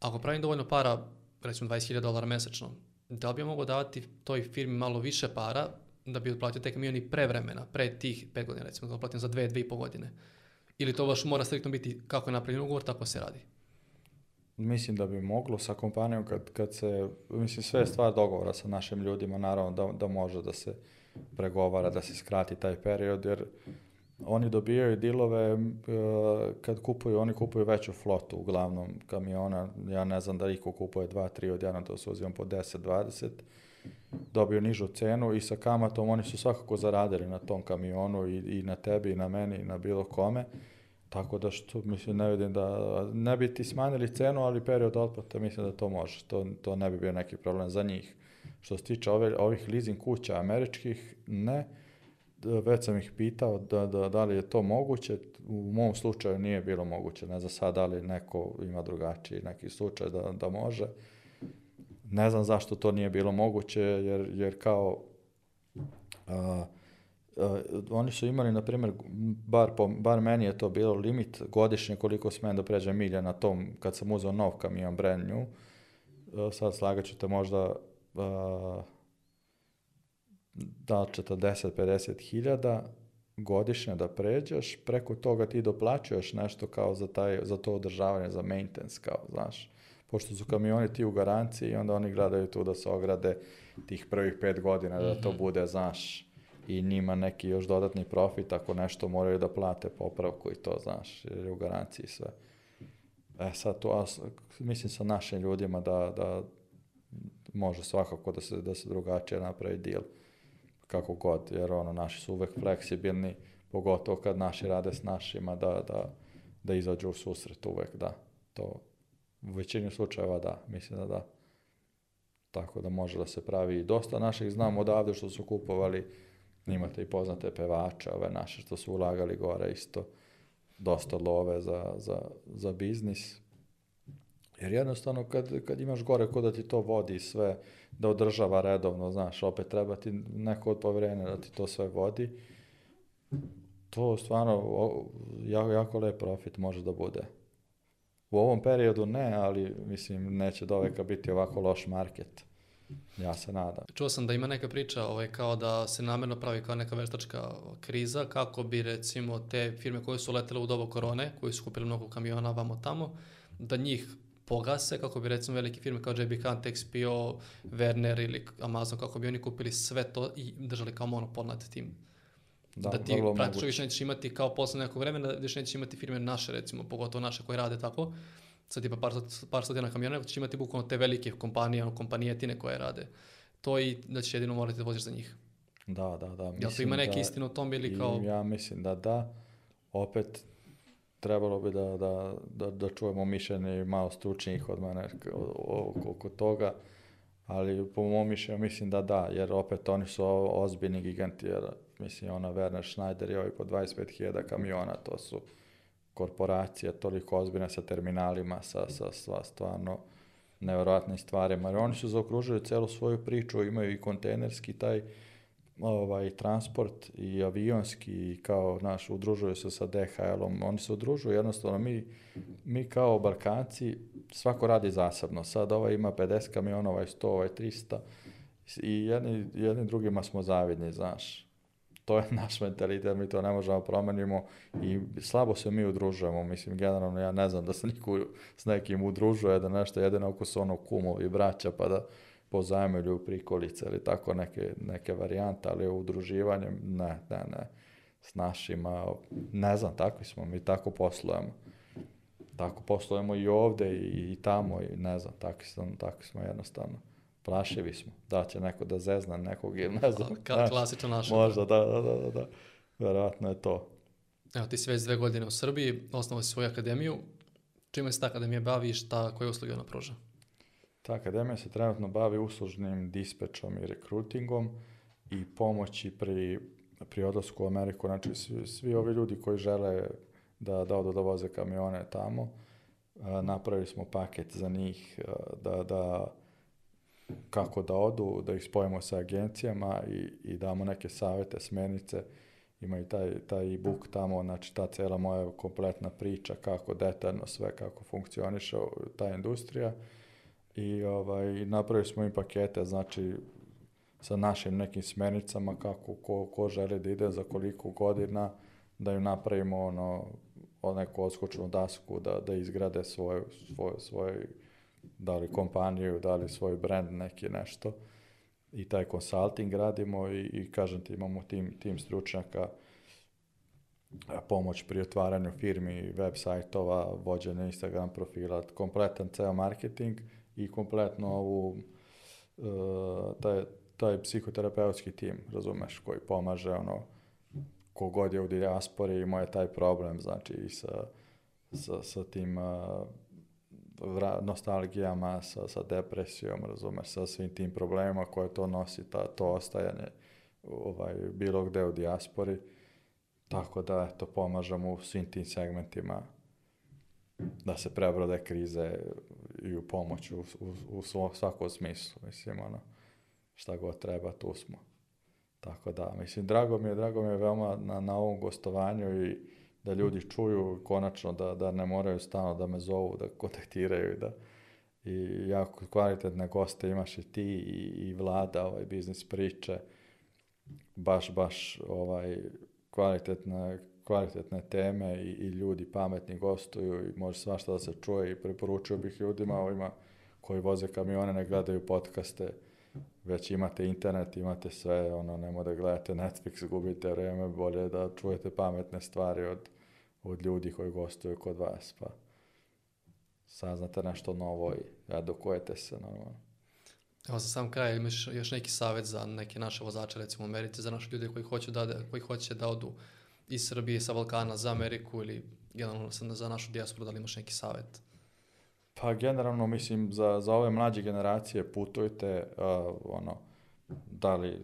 Ako pravim dovoljno para, recimo 20.000 dolara mesečno, da li bi ja mogao davati toj firmi malo više para da bi otplatio te kamioni pre vremena, pre tih 5 godina, recimo da otplatim za 2, 2,5 godine. Uh, Ili to baš mora striktno biti kako je napravljen ugovor, tako se radi? Mislim da bi moglo sa kompanijom kad, kad se, mislim sve je stvar dogovora sa našim ljudima, naravno da, da može da se pregovara, da se skrati taj period, jer oni dobijaju dilove eh, kad kupuju, oni kupuju veću flotu uglavnom kamiona, ja ne znam da iko kupuje 2, 3 odjedno, to se uzimam po 10, 20, dobio nižu cenu i sa kamatom oni su svakako zaradili na tom kamionu i, i na tebi i na meni i na bilo kome. Tako da što, mislim, ne vidim da, ne bi ti smanjili cenu, ali period otplate mislim da to može. To, to ne bi bio neki problem za njih. Što se tiče ove, ovih leasing kuća američkih, ne. Već sam ih pitao da, da, da li je to moguće. U mom slučaju nije bilo moguće. Ne za sad da li neko ima drugačiji neki slučaj da, da može. Uh, ne znam zašto to nije bilo moguće, jer, jer kao... A, Uh, oni su imali, na primjer, bar, po, bar meni je to bilo limit godišnje koliko smem da pređem milja na tom, kad sam uzao nov kamion brand new, uh, sad slagat ćete možda uh, da 40-50 hiljada godišnje da pređeš, preko toga ti doplaćuješ nešto kao za, taj, za to održavanje, za maintenance, kao, znaš pošto su kamioni ti u garanciji, i onda oni gledaju tu da se ograde tih prvih pet godina, da to mhm. bude, znaš, i njima neki još dodatni profit ako nešto moraju da plate popravku i to, znaš, jer je u garanciji sve. E sad to, mislim sa našim ljudima da, da može svakako da se, da se drugačije napravi deal, kako god, jer ono, naši su uvek fleksibilni, pogotovo kad naši rade s našima, da, da, da izađu u susret uvek, da, to U većini slučajeva da, mislim da da. Tako da može da se pravi i dosta naših, znam mhm. odavde što su kupovali, imate i poznate pevače, ove naše što su ulagali gore isto, dosta love za, za, za biznis. Jer jednostavno kad, kad imaš gore ko da ti to vodi sve, da održava redovno, znaš, opet treba ti neko od poverenja da ti to sve vodi, to stvarno jako, jako lep profit može da bude. U ovom periodu ne, ali mislim neće do veka biti ovako loš market. Ja se nadam. Čuo sam da ima neka priča ovaj, kao da se namerno pravi kao neka veštačka kriza kako bi recimo te firme koje su letele u dobu korone, koji su kupili mnogo kamiona vamo tamo, da njih pogase kako bi recimo velike firme kao JB Hunt, XPO, Werner ili Amazon kako bi oni kupili sve to i držali kao monopol nad tim Da, da ti praktično više nećeš imati kao posle nekog vremena, više nećeš imati firme naše recimo, pogotovo naše koje rade tako, sa tipa par, par stotina kamiona, nego ćeš imati bukvalno te velike kompanije, kompanijetine koje rade. To i da ćeš jedino morati da voziš za njih. Da, da, da. Jel to ima neki da, istine o tom ili kao... Ja mislim da da. Opet, trebalo bi da, da, da, da čujemo mišljenje malo stručnijih od mene oko toga, ali po mom mišljenju mislim da da, jer opet oni su ozbiljni giganti, jer mislim, ona Werner Schneider i ovi po 25.000 kamiona, to su korporacije toliko ozbiljna sa terminalima, sa, sa, sa stvarno nevjerojatnim stvarima. Jer oni su zaokružili celu svoju priču, imaju i kontejnerski taj ovaj, transport i avionski i kao, naš, udružuju se sa DHL-om, oni se udružuju, jednostavno mi, mi kao barkanci svako radi zasebno, sad ovaj ima 50 kamiona, ovaj 100, ovaj 300 i jedni, jedni drugima smo zavidni, znaš to je naš mentalitet, mi to ne možemo promenimo i slabo se mi udružujemo, mislim generalno ja ne znam da se niko s nekim udružuje, da nešto jedino ako su ono kumovi, braća pa da pozajmelju prikolice ili tako neke, neke varijante, ali udruživanje ne, ne, ne, s našima, ne znam, takvi smo, mi tako poslujemo. Tako poslujemo i ovde i, i tamo i ne znam, takvi smo, takvi smo jednostavno. Plaševi smo, da će neko da zezna nekog ili ne znam. Kao klasično naša. Možda, da, da, da, da. Verovatno je to. Evo, ti si već dve godine u Srbiji, osnovao si svoju akademiju. Čime se ta akademija bavi i šta, koje usluge ona pruža? Ta akademija se trenutno bavi uslužnim dispečom i rekrutingom i pomoći pri, pri odlasku u Ameriku. Znači, svi, svi ovi ljudi koji žele da, da odu da voze kamione tamo, napravili smo paket za njih da, da kako da odu, da ih spojimo sa agencijama i, i damo neke savete, smernice. Imaju taj, taj e-book tamo, znači ta cela moja kompletna priča, kako detaljno sve, kako funkcioniše ta industrija. I ovaj, napravili smo im pakete, znači sa našim nekim smernicama kako ko, ko želi da ide za koliko godina da ju napravimo ono neku odskočnu dasku da, da izgrade svoju, svoje, svoje da li kompaniju, da li svoj brand, neki nešto. I taj konsulting radimo i, i kažem ti imamo tim, tim stručnjaka pomoć pri otvaranju firmi, web sajtova, vođenje Instagram profila, kompletan ceo marketing i kompletno ovu e, taj, taj psihoterapeutski tim, razumeš, koji pomaže ono kogod je u dijaspori imao je taj problem, znači i sa, sa, sa tim vra, nostalgijama, sa, sa depresijom, razumeš, sa svim tim problemima koje to nosi, ta, to ostajanje ovaj, bilo gde u dijaspori. Tako da, eto, pomažemo u svim tim segmentima da se prebrode krize i u pomoć u, u, u svakom smislu, mislim, ono, šta god treba, tu smo. Tako da, mislim, drago mi je, drago mi je veoma na, na ovom gostovanju i da ljudi čuju konačno da, da ne moraju stano da me zovu, da kontaktiraju da i jako kvalitetne goste imaš i ti i, i vlada ovaj biznis priče baš baš ovaj kvalitetna kvalitetne teme i, i ljudi pametni gostuju i može svašta da se čuje i preporučio bih ljudima ovima koji voze kamione ne gledaju podcaste već imate internet, imate sve, ono, nemo da gledate Netflix, gubite vreme, bolje da čujete pametne stvari od, od ljudi koji gostuju kod vas, pa saznate nešto novo i edukujete se normalno. Evo za sam kraj, imaš još neki savet za neke naše vozače, recimo Americe, za naše ljude koji, hoću da, koji hoće da odu iz Srbije, sa Balkana, za Ameriku ili generalno za našu dijasporu, da li imaš neki savet? Pa generalno mislim za, za ove mlađe generacije putujte uh, ono da li,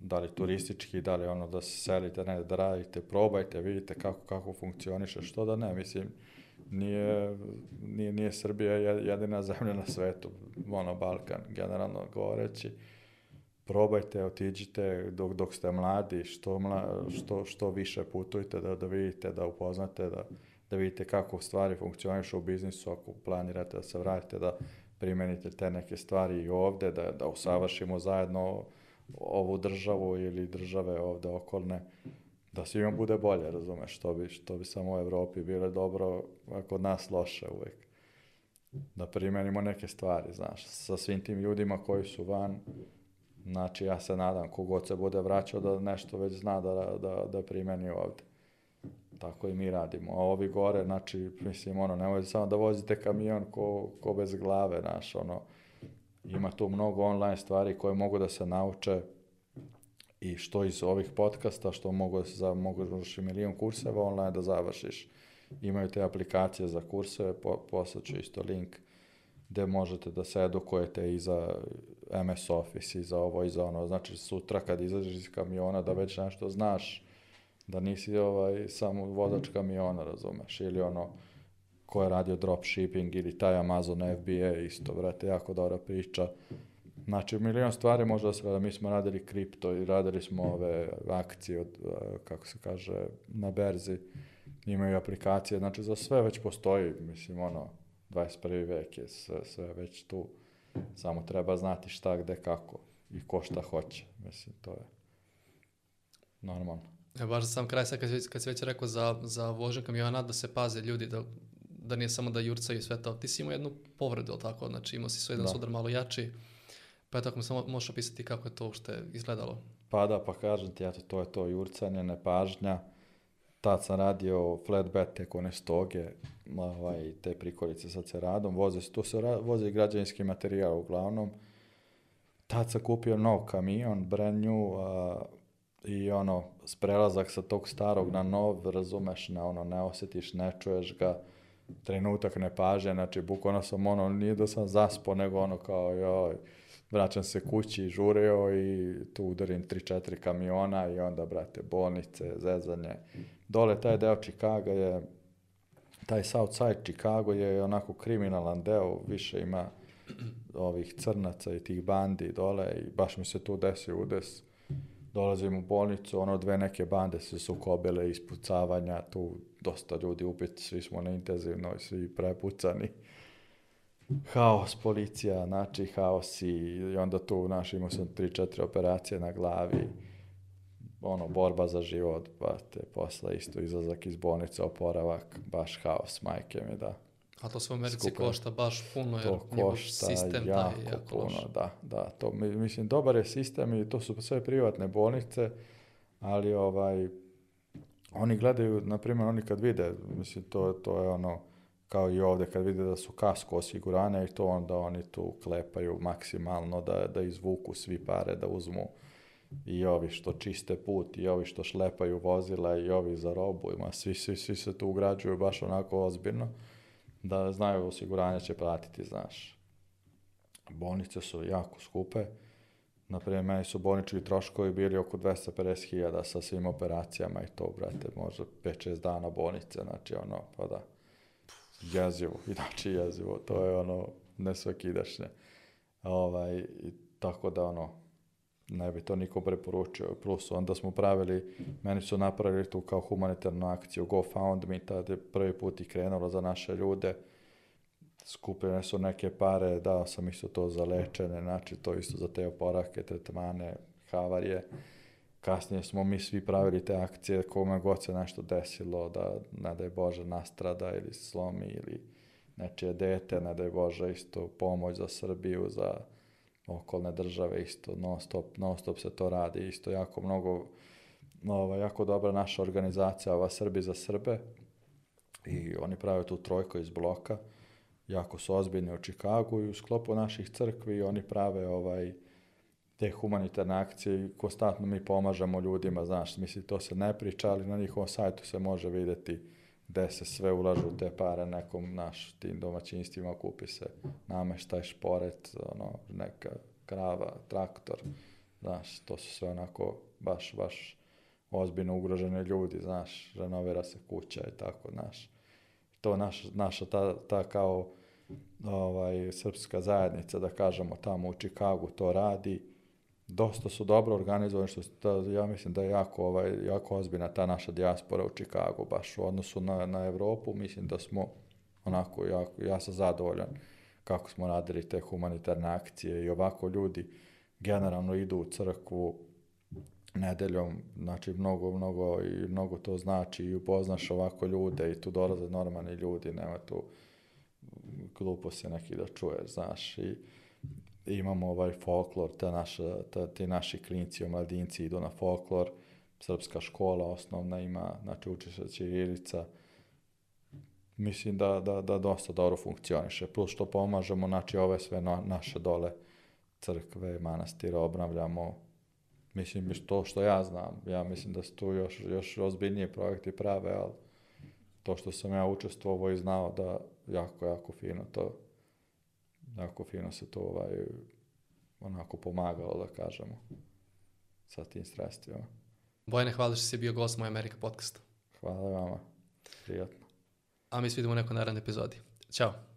da li turistički, da li ono da se selite, ne, da radite, probajte, vidite kako, kako funkcioniše, što da ne, mislim, nije, nije, nije Srbija jedina zemlja na svetu, ono Balkan, generalno govoreći, probajte, otiđite dok, dok ste mladi, što, mla, što, što više putujte, da, da vidite, da upoznate, da, da vidite kako stvari funkcionišu u biznisu ako planirate da se vratite, da primenite te neke stvari i ovde, da, da usavršimo zajedno ovu državu ili države ovde okolne, da svima bude bolje, razumeš, što bi, što bi samo u Evropi bile dobro, ako kod nas loše uvek. Da primenimo neke stvari, znaš, sa svim tim ljudima koji su van, znači ja se nadam kogod se bude vraćao da nešto već zna da, da, da primeni ovde. Tako i mi radimo. A ovi gore, znači, mislim, ono, nemojte samo da vozite kamion ko, ko bez glave, naš, ono, ima tu mnogo online stvari koje mogu da se nauče i što iz ovih podcasta, što mogu da se za, mogu da završi milion kurseva online da završiš. Imaju te aplikacije za kurseve, po, poslaću isto link gde možete da se edukujete i za MS Office i za ovo i za ono. Znači sutra kad izađeš iz kamiona da već nešto znaš Da nisi ovaj, samo vozač mm. kamiona, razumeš, ili ono, ko je radio dropshipping ili taj Amazon FBA, isto, vrate, jako dobra priča. Znači, milion stvari može da se rada. Mi smo radili kripto i radili smo mm. ove akcije, od, eh, kako se kaže, na berzi. Imaju aplikacije, znači za sve već postoji, mislim, ono, 21. vek je sve, sve već tu. Samo treba znati šta, gde, kako i ko šta hoće. Mislim, to je normalno. E, baš za sam kraj, sad kad, kad si već rekao za, za vožnju kamiona, da se paze ljudi, da, da nije samo da jurcaju sve to. Ti si imao jednu povredu, ali tako? Znači imao si svoj jedan da. sudar malo jači. Pa eto, ako mi samo možeš opisati kako je to uopšte izgledalo? Pa da, pa kažem ti, eto, to je to jurcanje, nepažnja. Tad sam radio flatbed, tek one stoge, ovaj, te prikolice sa ceradom. Voze, tu se ra, voze građevinski materijal uglavnom. Tad sam kupio nov kamion, brand new, uh, i ono, prelazak sa tog starog na nov, razumeš, ne, ono, ne osjetiš, ne čuješ ga, trenutak nepažnje, znači bukvalno sam ono, nije da sam zaspo, nego ono kao joj, vraćam se kući, žureo i tu udarim 3-4 kamiona i onda, brate, bolnice, zezanje. Dole taj deo Čikaga je, taj South Side Chicago je onako kriminalan deo, više ima ovih crnaca i tih bandi dole i baš mi se tu desi udes dolazim u bolnicu, ono dve neke bande se sukobile, ispucavanja, tu dosta ljudi ubiti, svi smo na intenzivnoj, svi prepucani. Haos, policija, znači haos i, i onda tu, znaš, imao sam tri, četiri operacije na glavi, ono, borba za život, pa te posle isto izlazak iz bolnice, oporavak, baš haos, majke mi da. A to sve u Americi skupe. košta baš puno, jer to košta sistem jako, da jako puno, loš. da, da. To, mislim, dobar je sistem i to su sve privatne bolnice, ali ovaj, oni gledaju, na primjer, oni kad vide, mislim, to, to je ono, kao i ovde, kad vide da su kasko osigurane i to onda oni tu klepaju maksimalno da, da izvuku svi pare, da uzmu i ovi što čiste put, i ovi što šlepaju vozila, i ovi za robu, ima, svi, svi, svi se tu ugrađuju baš onako ozbiljno da znaju osiguranje će pratiti, znaš. Bolnice su jako skupe. Naprimjer, meni su bolnički troškovi bili oko 250.000 sa svim operacijama i to, brate, možda 5-6 dana bolnice, znači ono, pa da, jezivo, inače jezivo, to je ono, ne svaki svakidašnje. Ovaj, tako da ono, ne bi to niko preporučio. Plus onda smo pravili, meni su napravili tu kao humanitarnu akciju GoFundMe, tada je prvi put i krenulo za naše ljude. Skupljene su neke pare, dao sam isto to za lečene, znači to isto za te oporake, tretmane, havarije. Kasnije smo mi svi pravili te akcije kome god se nešto desilo, da ne daj Bože nastrada ili slomi ili nečije dete, ne daj Bože isto pomoć za Srbiju, za okolne države isto non stop, non stop se to radi, isto jako mnogo, ova, jako dobra naša organizacija, ova Srbi za Srbe, i oni prave tu trojku iz bloka, jako su ozbiljni u Čikagu i u sklopu naših crkvi oni prave ovaj, te humanitarne akcije konstantno mi pomažemo ljudima, znaš, misli, to se ne priča, ali na njihovom sajtu se može videti gde se sve ulažu te pare nekom, naš, tim domaćinstvima, kupi se nameštaj, šporet, ono, neka krava, traktor, znaš, to su sve onako baš, baš ozbiljno ugroženi ljudi, znaš, renovira se kuća i tako, znaš. To naš, naša ta, ta kao ovaj, srpska zajednica, da kažemo, tamo u Čikagu to radi, dosta su dobro organizovani, što da, ja mislim da je jako, ovaj, jako ozbiljna ta naša dijaspora u Čikagu, baš u odnosu na, na Evropu, mislim da smo onako, jako, ja sam zadovoljan kako smo radili te humanitarne akcije i ovako ljudi generalno idu u crkvu nedeljom, znači mnogo, mnogo i mnogo to znači i upoznaš ovako ljude i tu dolaze normalni ljudi, nema tu glupo se neki da čuješ, znaš, i imamo ovaj folklor, ta naša, ta, ti naši klinici, omladinci idu na folklor, srpska škola osnovna ima, znači uči se Ćirilica, mislim da, da, da dosta dobro funkcioniše, plus što pomažemo, znači ove sve na, naše dole crkve, manastire obnavljamo, mislim to što ja znam, ja mislim da su tu još, još ozbiljniji projekti prave, ali to što sam ja učestvovao i znao da jako, jako fino to jako fino se to ovaj, onako pomagalo, da kažemo, sa tim sredstvima. Bojane, hvala što si bio gost moj Amerika podcasta. Hvala vama. Prijatno. A mi se vidimo u nekoj narednoj epizodi. Ćao.